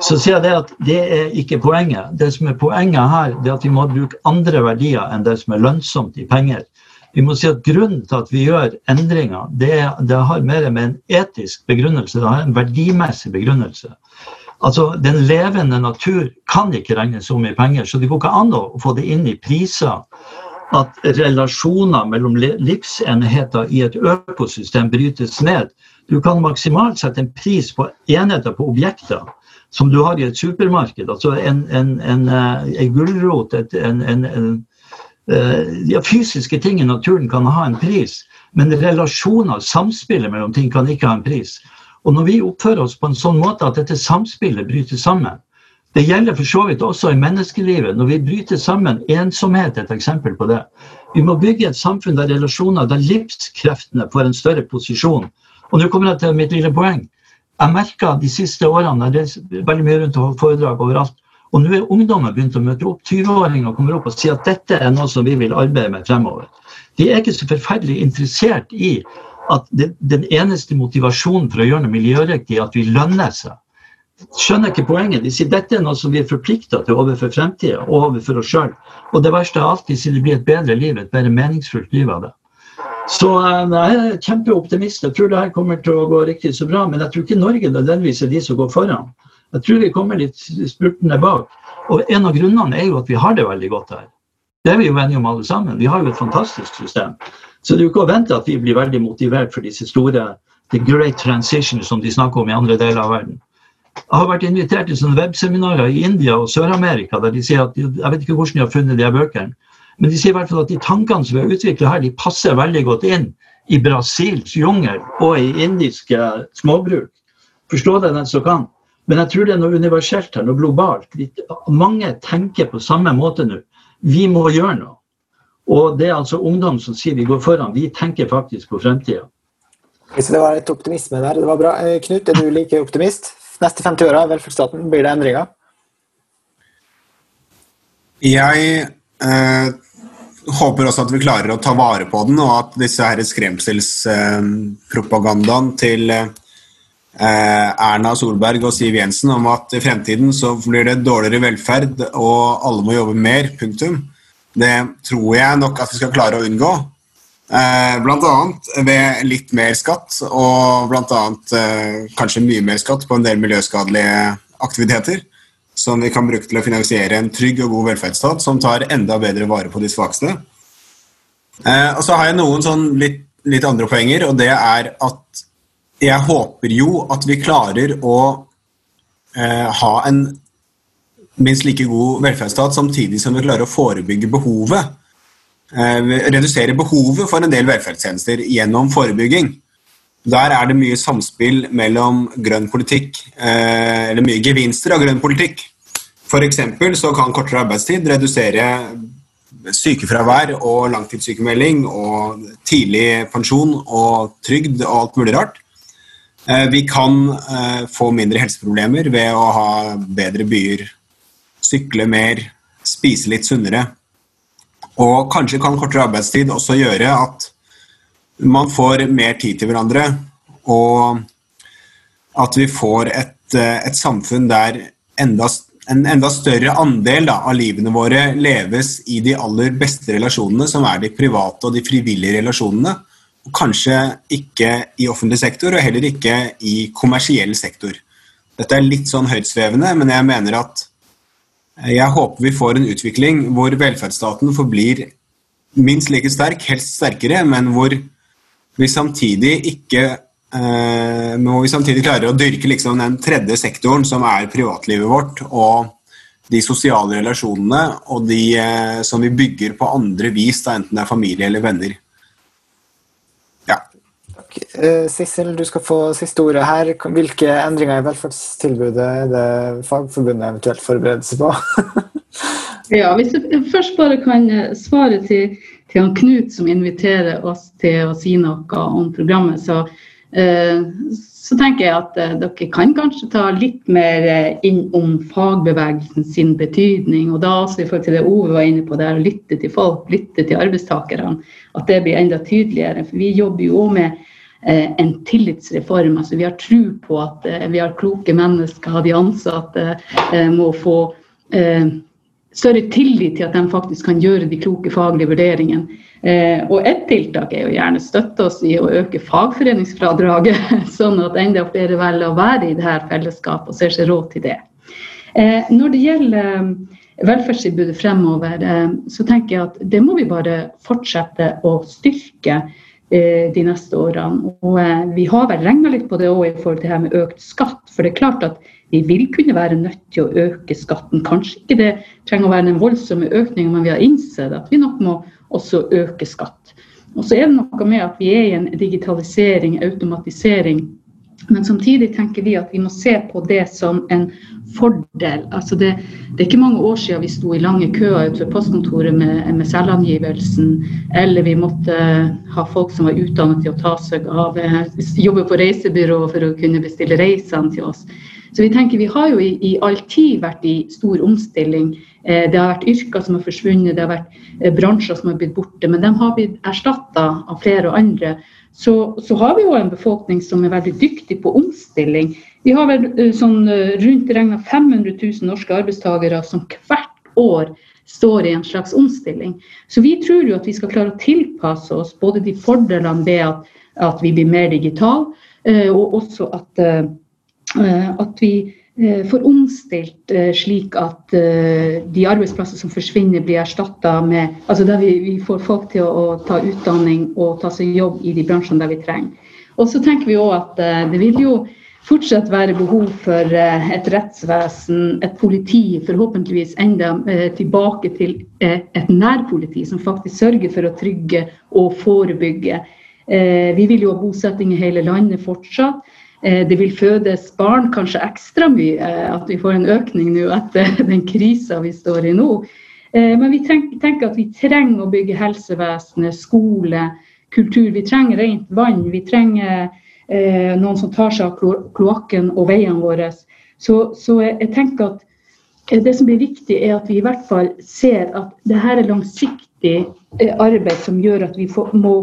Så sier jeg det at det er ikke poenget. Det som er poenget her, det er at vi må bruke andre verdier enn det som er lønnsomt i penger. Vi må si at Grunnen til at vi gjør endringer, det, det har mer med en etisk begrunnelse, det har en verdimessig begrunnelse. Altså, Den levende natur kan ikke regnes om i penger, så det går ikke an å få det inn i priser at relasjoner mellom livsenheter i et økosystem brytes ned. Du kan maksimalt sette en pris på enheter på objekter som du har i et supermarked. Altså en, en, en, eh, en gulrot, eh, ja, Fysiske ting i naturen kan ha en pris, men relasjoner, samspillet mellom ting, kan ikke ha en pris. Og når vi oppfører oss på en sånn måte at dette samspillet bryter sammen Det gjelder for så vidt også i menneskelivet. Når vi bryter sammen ensomhet er et eksempel på det. Vi må bygge et samfunn der relasjoner, der livskreftene får en større posisjon. Og nå kommer jeg til mitt lille poeng. Jeg merka de siste årene det er veldig mye rundt å holde foredrag overalt. Og nå er ungdommen begynt å møte opp. 20-åringer kommer opp og sier at dette er noe som vi vil arbeide med fremover. De er ikke så forferdelig interessert i at det, den eneste motivasjonen for å gjøre noe miljøriktig er at vi lønner seg. Skjønner ikke poenget. De sier dette er noe som vi er forplikta til overfor fremtida og overfor oss sjøl. Og det verste av alt, de sier det blir et bedre liv, et mer meningsfullt liv av det. Så eh, jeg er kjempeoptimist. Jeg tror det her kommer til å gå riktig så bra. Men jeg tror ikke Norge nødvendigvis er de som går foran. Jeg tror vi kommer litt spurtende bak. Og en av grunnene er jo at vi har det veldig godt her. Det er vi jo enige om alle sammen. Vi har jo et fantastisk system. Så det er jo ikke å vente at vi blir veldig motivert for disse store the great transition som de snakker om i andre deler av verden. Jeg har vært invitert til sånne webseminarer i India og Sør-Amerika der de sier at jeg vet ikke hvordan de har funnet de her bøkene, men de sier i hvert fall at de tankene som vi har utvikla her, de passer veldig godt inn i Brasils jungel og i indiske småbruk. Forstå det den som kan. Men jeg tror det er noe universelt her, noe globalt. Mange tenker på samme måte nå. Vi må gjøre noe. Og det er altså ungdom som sier vi går foran. Vi tenker faktisk på fremtida. Så det var et optimisme der. Det var bra. Eh, Knut, er du like optimist? Neste 50 åra i velferdsstaten, blir det endringer? Jeg eh, håper også at vi klarer å ta vare på den, og at disse her skremselspropagandaen eh, til eh, Erna Solberg og Siv Jensen om at i fremtiden så blir det dårligere velferd og alle må jobbe mer, punktum. Det tror jeg nok at vi skal klare å unngå. Eh, Bl.a. ved litt mer skatt, og bl.a. Eh, kanskje mye mer skatt på en del miljøskadelige aktiviteter som vi kan bruke til å finansiere en trygg og god velferdsstat som tar enda bedre vare på de svakeste. Eh, og så har jeg noen sånn litt, litt, andre poenger, og det er at jeg håper jo at vi klarer å ha en minst like god velferdsstat samtidig som vi klarer å forebygge behovet. Eh, redusere behovet for en del velferdstjenester gjennom forebygging. Der er det mye samspill mellom grønn politikk, eh, eller mye gevinster av grønn politikk. F.eks. så kan kortere arbeidstid redusere sykefravær og langtidssykemelding og tidlig pensjon og trygd og alt mulig rart. Eh, vi kan få mindre helseproblemer ved å ha bedre byer, sykle mer, spise litt sunnere. Og kanskje kan kortere arbeidstid også gjøre at man får mer tid til hverandre, og at vi får et, eh, et samfunn der enda, en enda større andel da, av livene våre leves i de aller beste relasjonene, som er de private og de frivillige relasjonene. Og kanskje ikke i offentlig sektor, og heller ikke i kommersiell sektor. Dette er litt sånn høytsvevende, men jeg mener at jeg håper vi får en utvikling hvor velferdsstaten forblir minst like sterk, helst sterkere, men hvor vi samtidig ikke eh, må vi samtidig klare å dyrke liksom den tredje sektoren, som er privatlivet vårt, og de sosiale relasjonene, og de eh, som vi bygger på andre vis, da, enten det er familie eller venner. Eh, Sissel, du skal få siste ordet her. Hvilke endringer i velferdstilbudet er det Fagforbundet eventuelt forbereder seg på? ja, Hvis jeg først bare kan eh, svare til til han Knut som inviterer oss til å si noe om programmet, så, eh, så tenker jeg at dere kan kanskje ta litt mer inn om fagbevegelsen sin betydning. Og da også i forhold til det Ove var inne på, det er å lytte til folk, lytte til arbeidstakerne. At det blir enda tydeligere. For vi jobber jo med eh, en tillitsreform. altså Vi har tro på at eh, vi har kloke mennesker, de ansatte eh, må få større tillit til at de faktisk kan gjøre de kloke faglige vurderingene. Eh, og ett tiltak er jo gjerne støtte oss i å øke fagforeningsfradraget, sånn at enda flere velger å være i dette fellesskapet og ser seg råd til det. Eh, når det gjelder eh, velferdstilbudet fremover, eh, så tenker jeg at det må vi bare fortsette å styrke eh, de neste årene. Og eh, vi har vel regna litt på det òg i forhold til det her med økt skatt. For det er klart at vi vil kunne være nødt til å øke skatten. Kanskje ikke det trenger å være den voldsomme økningen, men vi har innsett at vi nok må også øke skatt. Og så er det noe med at vi er i en digitalisering, automatisering. Men samtidig tenker vi at vi må se på det som en fordel. Altså det, det, er ikke mange år siden vi sto i lange køer utenfor postkontoret med, med selvangivelsen, eller vi måtte ha folk som var utdannet til å ta seg av jobbe på reisebyrå for å kunne bestille reisene til oss. Så vi tenker vi har jo i, i all tid vært i stor omstilling. Eh, det har vært yrker som har forsvunnet, det har vært eh, bransjer som har blitt borte. Men de har blitt erstatta av flere og andre. Så, så, har vi jo en befolkning som er veldig dyktig på omstilling. Vi har vel eh, sånn rundt regna 500 000 norske arbeidstakere som hvert år står i en slags omstilling. Så vi tror jo at vi skal klare å tilpasse oss både de fordelene ved at, at vi blir mer digitale, og også at Eh, at vi eh, får omstilt eh, slik at de arbeidsplasser som forsvinner, blir erstatta med altså Der vi, vi, får folk til å, å, ta utdanning og ta seg jobb i de bransjene der vi trenger. Og så tenker vi òg at det vil jo fortsatt være behov for et rettsvesen, et politi, forhåpentligvis enda tilbake til et nærpoliti som faktisk sørger for å trygge og forebygge. Vi vil jo ha bosetting i hele landet fortsatt. Eh, det vil fødes barn kanskje ekstra mye, eh, at vi får en økning nå etter den krisa vi står i nå. Men vi tenker at vi trenger å bygge helsevesenet, skole, kultur. Vi trenger rent vann. Vi trenger noen som tar seg av kloakken og veiene våre. Så, så jeg tenker at det som blir viktig, er at vi i hvert fall ser at det her er langsiktig eh, arbeid som gjør at vi må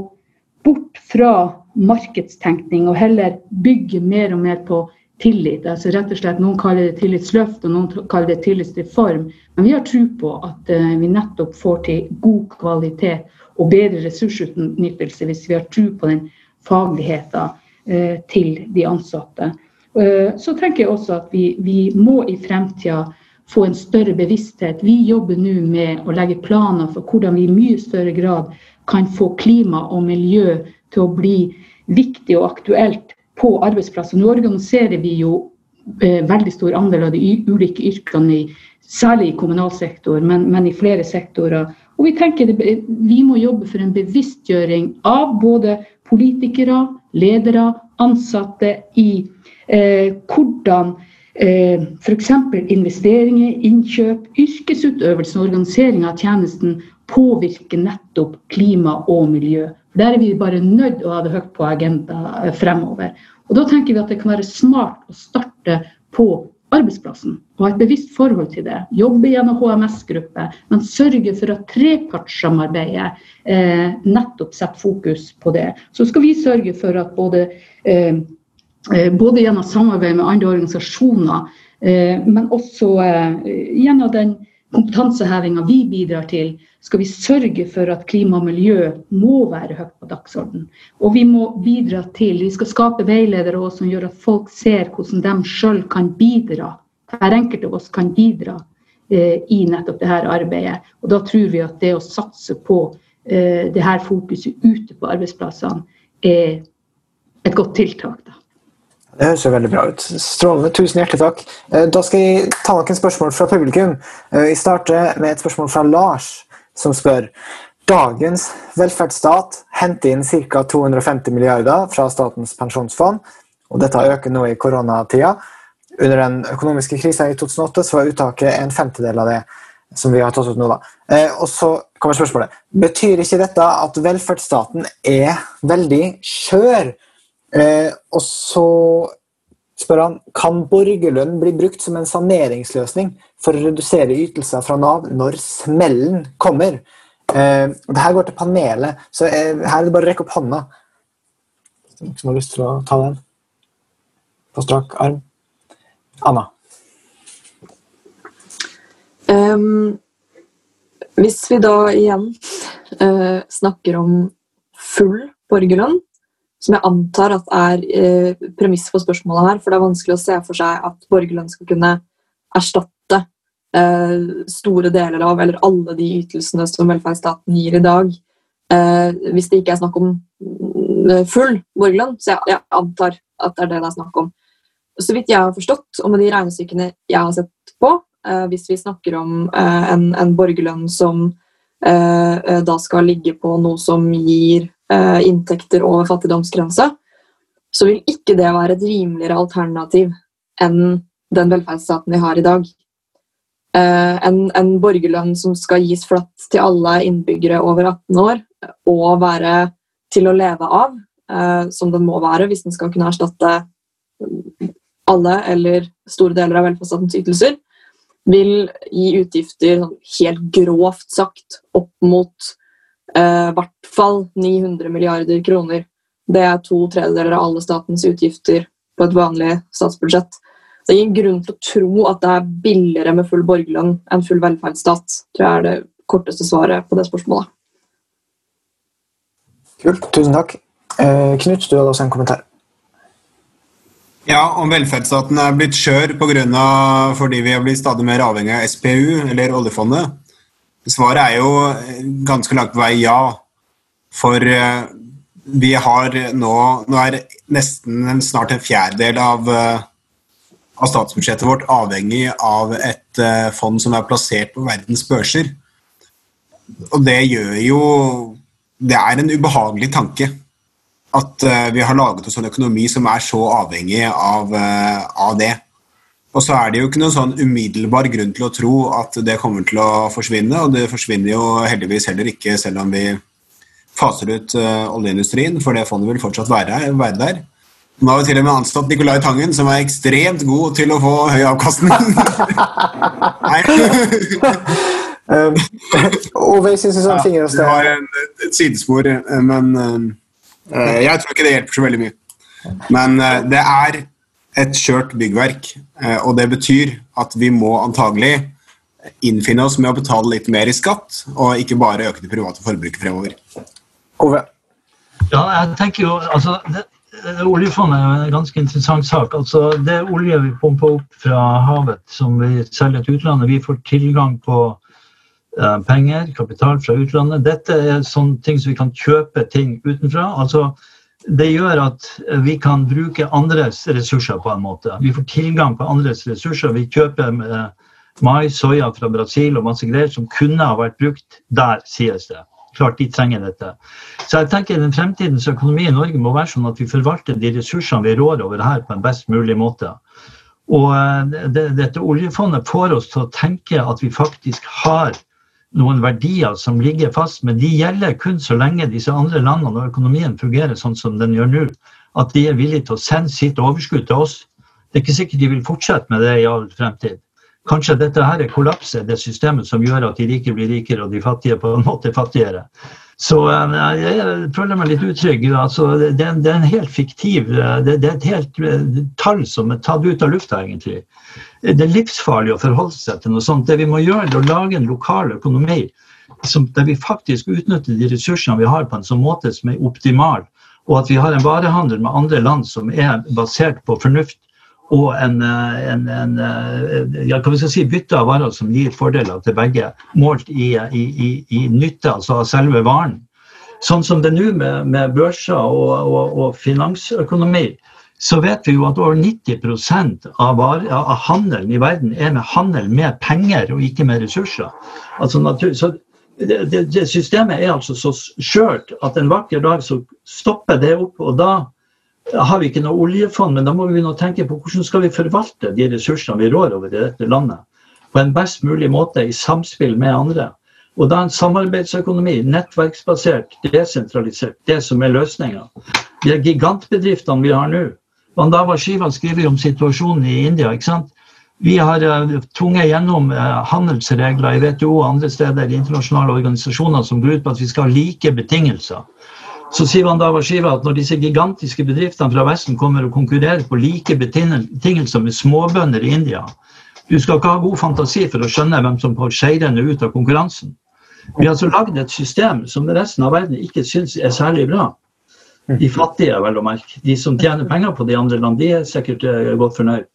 bort fra markedstenkning og heller bygge mer og mer på tillit. Altså rett og slett, Noen kaller det tillitsløft, og noen kaller det tillitsreform. Men vi har tro på at uh, vi nettopp får til god kvalitet og bedre ressursutnyttelse hvis vi har tro på den fagligheten uh, til de ansatte. Uh, så tenker jeg også at vi, vi må i fremtida få en større bevissthet. Vi jobber nå med å legge planer for hvordan vi i mye større grad kan få klima og miljø til å bli viktig og aktuelt på arbeidsplasser. Nå organiserer vi jo eh, veldig stor andel av de ulike yrkene, særlig i kommunal sektor, men, men, i flere sektorer. Og vi tenker det, vi må jobbe for en bevisstgjøring av både politikere, ledere, ansatte i eh, hvordan Eh, F.eks. investeringer, innkjøp, yrkesutøvelse og organisering av tjenesten påvirker nettopp klima og miljø. Der er vi bare nødt til å ha det høyt på agenda eh, fremover. Og Da tenker vi at det kan være smart å starte på arbeidsplassen og ha et bevisst forhold til det. Jobbe gjennom HMS-gruppe, men sørge for at trepartssamarbeidet eh, nettopp setter fokus på det. Så skal vi sørge for at både eh, Eh, både gjennom samarbeid med andre organisasjoner, eh, men også eh, gjennom den kompetansehevinga vi bidrar til, skal vi sørge for at klima og miljø må være høyt på dagsordenen. Og vi må bidra til, vi skal skape veiledere også, som gjør at folk ser hvordan de sjøl kan bidra. Hver enkelt av oss kan bidra eh, i nettopp dette arbeidet. Og da tror vi at det å satse på eh, det her fokuset ute på arbeidsplassene er et godt tiltak. da. Det høres jo veldig bra ut. Strålende. Tusen hjertelig takk. Eh, da skal jeg ta noen spørsmål fra publikum. Jeg vi starter med et spørsmål fra Lars, som spør Dagens velferdsstat henter inn ca. 250 milliarder fra Statens pensjonsfond. og Dette øker nå i koronatida. Under den økonomiske krisa i 2008 så var uttaket en femtedel av det som vi har tatt ut nå. da. Eh, og så kommer spørsmålet. Betyr ikke dette at velferdsstaten er veldig skjør? Eh, og så spør han kan borgerlønn bli brukt som en saneringsløsning for å redusere ytelser fra Nav når smellen kommer. Eh, det her går til panelet, så eh, her er det bare å rekke opp hånda. Noen som har lyst til å ta den? På strak arm. Anna. Um, hvis vi da igjen uh, snakker om full borgerlønn, som jeg antar at er eh, premiss for spørsmålet her. For det er vanskelig å se for seg at borgerlønn skal kunne erstatte eh, store deler av, eller alle de ytelsene som velferdsstaten gir i dag. Eh, hvis det ikke er snakk om full borgerlønn. Så jeg, antar at det er det det er snakk om. Så vidt jeg har forstått, og med de regnestykkene jeg har sett på, hvis vi snakker om en, en borgerlønn som da skal ligge på noe som gir inntekter over fattigdomsgrensa, så vil ikke det være et rimeligere alternativ enn den velferdsstaten vi har i dag. Eh, en, en, borgerlønn som skal gis flatt til alle innbyggere over 18 år, og være til å leve av, eh, som den må være hvis den skal kunne erstatte alle eller store deler av velferdsstatens ytelser, vil gi utgifter sånn helt grovt sagt opp mot eh, hvert fall 900 milliarder kroner. Det er to tredjedeler av alle statens utgifter på et vanlig statsbudsjett. Det er ingen grunn til å tro at det er billigere med full borgerlønn enn full velferdsstat. tror jeg er det korteste svaret på det spørsmålet. Kult. Tusen takk. Eh, Knut, du hadde også en kommentar. Ja, om velferdsstaten er blitt skjør av, fordi vi har blitt stadig mer avhengig av SPU, eller oljefondet. Svaret er jo ganske langt på vei ja. For eh, vi har nå Nå er nesten snart en fjerdedel av, eh, av statsbudsjettet vårt avhengig av et eh, fond som er plassert på verdens børser. Og det gjør jo Det er en ubehagelig tanke. at eh, vi har laget oss en økonomi som er så avhengig av, eh, av det. Og så er det jo ikke noen sånn umiddelbar grunn til å tro at det kommer til å forsvinne, og det forsvinner jo heldigvis heller ikke selv om vi faser ut uh, oljeindustrien, for det fondet vil fortsatt være, være der. Nå har vi til og med ansatt Nicolai Tangen, som er ekstremt god til å få høy avkastning. Nei. Um, Ove, jeg syns sånn finger og Det var en, et sidespor, eh, men uh, jeg tror ikke det hjelper så veldig mye. Men uh, det er et skjørt byggverk, uh, og det betyr at vi må antagelig innfinne oss med å betale litt mer i skatt, og ikke bare øke det private forbruket fremover. Ove. Ja, jeg tenker jo, altså, det, Oljefondet er en ganske interessant sak. Altså, det er olje vi pumper opp fra havet som vi selger til utlandet. Vi får tilgang på eh, penger, kapital fra utlandet. Dette er sånne ting som vi kan kjøpe ting utenfra. Altså, det gjør at vi kan bruke andres ressurser på en måte. Vi får tilgang på andres ressurser. Vi kjøper mais, soya fra Brasil og masse greier som kunne ha vært brukt der, sies det klart de trenger dette. Så jeg tenker den Fremtidens økonomi i Norge må være sånn at vi forvalter de ressursene vi rår over her, på en best mulig måte. Og eh, det, Dette oljefondet får oss til å tenke at vi faktisk har noen verdier som ligger fast, men de gjelder kun så lenge disse andre landene og økonomien fungerer sånn som den gjør nå. At de er villige til å sende sitt overskudd til oss. Det er ikke sikkert de vil fortsette med det i all fremtid. Kanskje dette her er kollapset, det systemet som gjør at de rike blir rikere og de fattige på en måte fattigere. Så eh, jeg føler meg litt utrygg. Altså, det, det, er en helt fiktiv eh, det, det, er et helt eh, tall som er tatt ut av lufta, egentlig. Det er livsfarlig å forholde seg til noe sånt. Det vi må gjøre, er å lage en lokal økonomi som, der vi faktisk utnytter de ressursene vi har på en sånn måte som er optimal, og at vi har en varehandel med andre land som er basert på fornuft og en, eh, en, en eh, ja, hva vi si, bytte av varer som gir fordeler til begge, målt i, i, i, i nytte altså av selve varen. Sånn som det er nå med, med, børser og, og, og, finansøkonomi, så vet vi jo at over 90% av, varer, av handelen i verden er med handel med penger og ikke med ressurser. Altså natur, så det, det, det systemet er altså så skjørt at en vakker dag så stopper det opp, og da har vi ikke noe oljefond, men da må vi nå tenke på hvordan skal vi forvalte de ressursene vi rår over i dette landet på en best mulig måte i samspill med andre. Og da en samarbeidsøkonomi, nettverksbasert, desentralisert, det som er løsninga. De gigantbedriftene vi har nå. Bandava Shiva skriver om situasjonen i India. ikke sant? Vi har uh, tvunget gjennom uh, handelsregler i WTO og andre steder internasjonale organisasjoner som går ut på at vi skal ha like betingelser. Så sier han da Shiva at når disse gigantiske bedriftene fra Vesten kommer og konkurrerer på like betingelser med småbønder i India Du skal ikke ha god fantasi for å skjønne hvem som får seirende ut av konkurransen. Vi har altså lagd et system som resten av verden ikke syns er særlig bra. De fattige, vel å merke. De som tjener penger på de andre land, de er sikkert eh, godt fornøyd.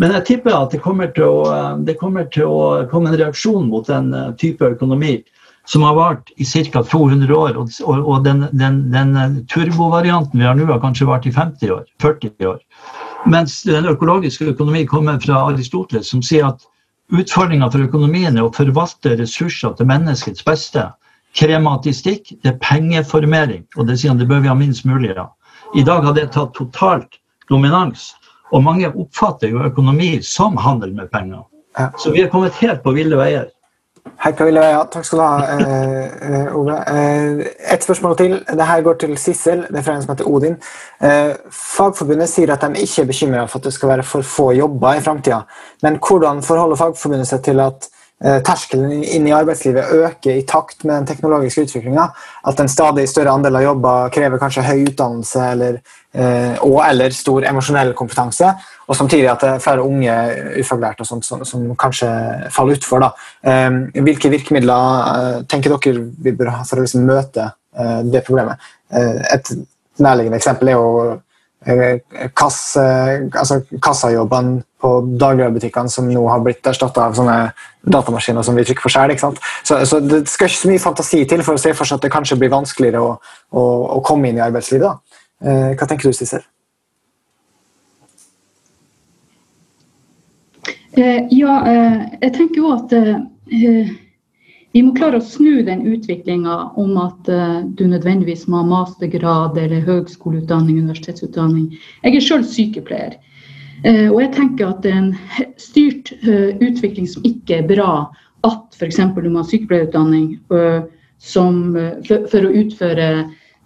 Men jeg tipper at det kommer til å, eh, det kommer til å komme en reaksjon mot den eh, type økonomi som har vart i ca. 200 år. Og, og den, den, den, turbovarianten vi har nå, har kanskje vart i 50 år, 40 år. Mens den økologiske økonomi kommer fra Aristoteles, som sier at utfordringa for økonomien er å forvalte ressurser til menneskets beste. Krematistikk det er pengeformering, og det sier han det bør vi ha minst mulig av. I dag har det tatt totalt dominans, og mange oppfatter jo økonomi som handel med penger. Så vi er kommet helt på ville veier. Hei, Camilla. Ja, takk skal du ha, eh, eh, Ove. Eh, et spørsmål til. Dette går til Sissel. Det er fra en som heter Odin. Eh, Fagforbundet sier at de ikke er bekymra for at det skal være for få jobber i framtida. Men hvordan forholder Fagforbundet seg til at eh, terskelen inn i arbeidslivet øker i takt med den teknologiske utviklinga? At en stadig større andel av jobber krever kanskje høy utdannelse eller, eh, og eller stor emosjonell kompetanse? Og samtidig at det er flere unge ufaglærte som, som, kanskje faller utfor. Eh, hvilke virkemidler eh, tenker dere vi bør ha for å liksom møte eh, det problemet? Eh, et nærliggende eksempel er jo kass, altså kassajobbene på dagligvarebutikkene som nå har blitt erstatta av sånne datamaskiner som vi trykker på sjøl. Så, så, det skal ikke så mye fantasi til for å se for seg at det kanskje blir vanskeligere å, å, å komme inn i arbeidslivet. Da. Hva tenker du, Sissel? Ja, eh, jeg tenker jo at vi må klare å snu den utviklinga om at du nødvendigvis må ha mastergrad eller høgskoleutdanning, universitetsutdanning. Jeg er sjøl sykepleier. Og jeg tenker at det er en styrt utvikling som ikke er bra. At f.eks. du må ha sykepleierutdanning som, for, for, å utføre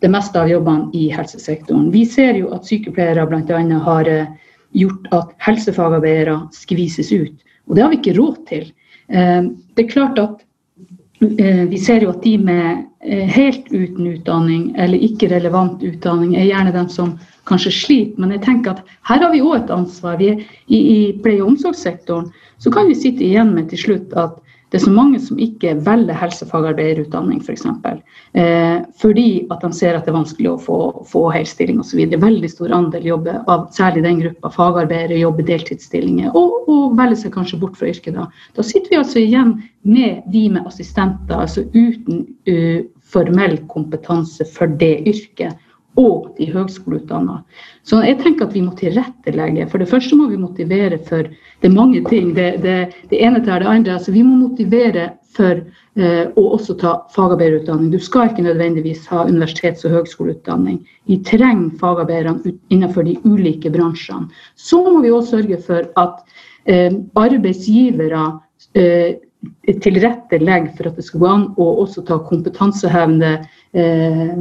det meste av jobbene i helsesektoren. Vi ser jo at sykepleiere bl.a. har gjort at helsefagarbeidere skvises ut. Og det har vi ikke råd til. Det er klart at Eh, vi ser jo at de med eh, helt uten utdanning eller ikke relevant utdanning, er gjerne dem som kanskje sliter. Men jeg tenker at her har vi òg et ansvar. Vi, i, I pleie- og omsorgssektoren så kan vi sitte igjen med til slutt at det er så mange som ikke velger helsefagarbeiderutdanning f.eks. For eksempel, eh, fordi at de ser at det er vanskelig å få, få hel stilling osv. Veldig stor andel jobber av særlig den gruppa fagarbeidere jobber deltidsstillinger og, og velger seg kanskje bort fra yrket. Da Da sitter vi altså igjen med de med assistenter, altså uten uh, formell kompetanse for det yrket og de høgskoleutdanna. Så jeg tenker at vi må tilrettelegge. For det første må vi motivere for Det er mange ting. Det, det, det ene til det andre. Altså, vi må motivere for eh, å også ta fagarbeiderutdanning. Du skal ikke nødvendigvis ha universitets- og høgskoleutdanning. Vi trenger fagarbeiderne innenfor de ulike bransjene. Så må vi også sørge for at eh, arbeidsgivere eh, tilrettelegger for at det skal gå an å også ta kompetansehevende eh,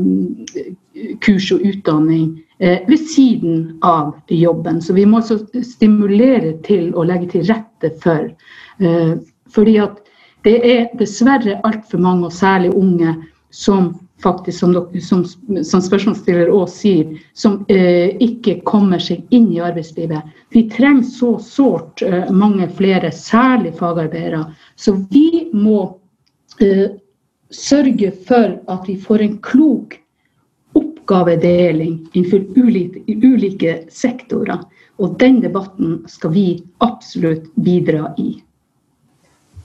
kurs og utdanning eh, ved siden av jobben. Så vi må også stimulere til å legge til rette for. Eh, fordi at det er dessverre altfor mange, og særlig unge, som faktisk, som, som, som spørsmålsstiller òg sier, som eh, ikke kommer seg inn i arbeidslivet. Vi trenger så sårt eh, mange flere, særlig fagarbeidere. Så vi må eh, sørge for at vi får en klok oppgavedeling innenfor ulike, ulike sektorer. Og den debatten skal vi absolutt bidra i.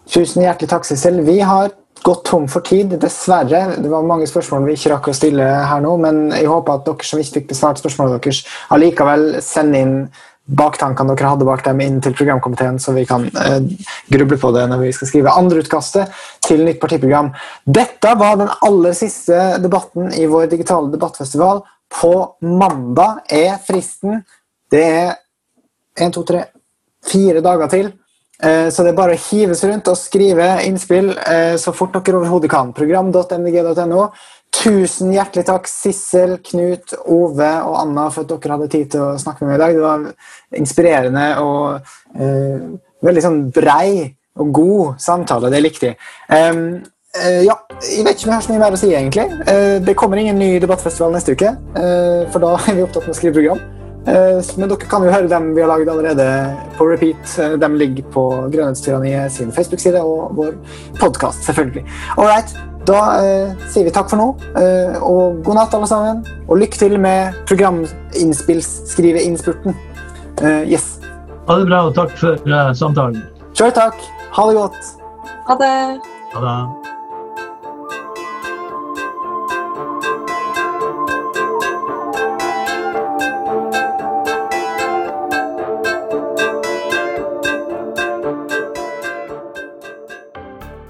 Tusen hjertelig takk, Sissel. Vi har gått tom for tid, dessverre. Det var mange spørsmål vi ikke rakk å stille her nå, men jeg håper at dere som ikke fikk besvart spørsmålet deres, allikevel sender inn baktankene dere hadde bak dem inn til programkomiteen, så vi kan eh, gruble på det når vi skal skrive andreutkastet til nytt partiprogram. Dette var den aller siste debatten i vår digitale debattfestival. På mandag er fristen. Det er én, to, tre, fire dager til. Eh, så det er bare å hives rundt og skrive innspill eh, så fort dere overhodet kan. Program.mdg.no. Tusen hjertelig takk, Sissel, Knut, Ove og Anna, for at dere hadde tid til å snakke med meg i dag. Det var inspirerende og eh, veldig sånn brei og god samtale. Det likte jeg. Um, ja, jeg vet ikke om jeg har så mye mer å si, egentlig. Uh, det kommer ingen ny debattfestival neste uke, uh, for da er vi opptatt med å skrive program. Men dere kan jo høre dem vi har laget allerede på repeat. De ligger på Grønnhetstyranniet sin Facebook-side og vår podkast, selvfølgelig. All right. Da eh, sier vi takk for nå, eh, og god natt, alle sammen. Og lykke til med programinnspillskriveinnspurten. Eh, yes. Ha det bra, og takk for uh, samtalen. Sjøl takk. Ha det godt. Ha det. Ha det.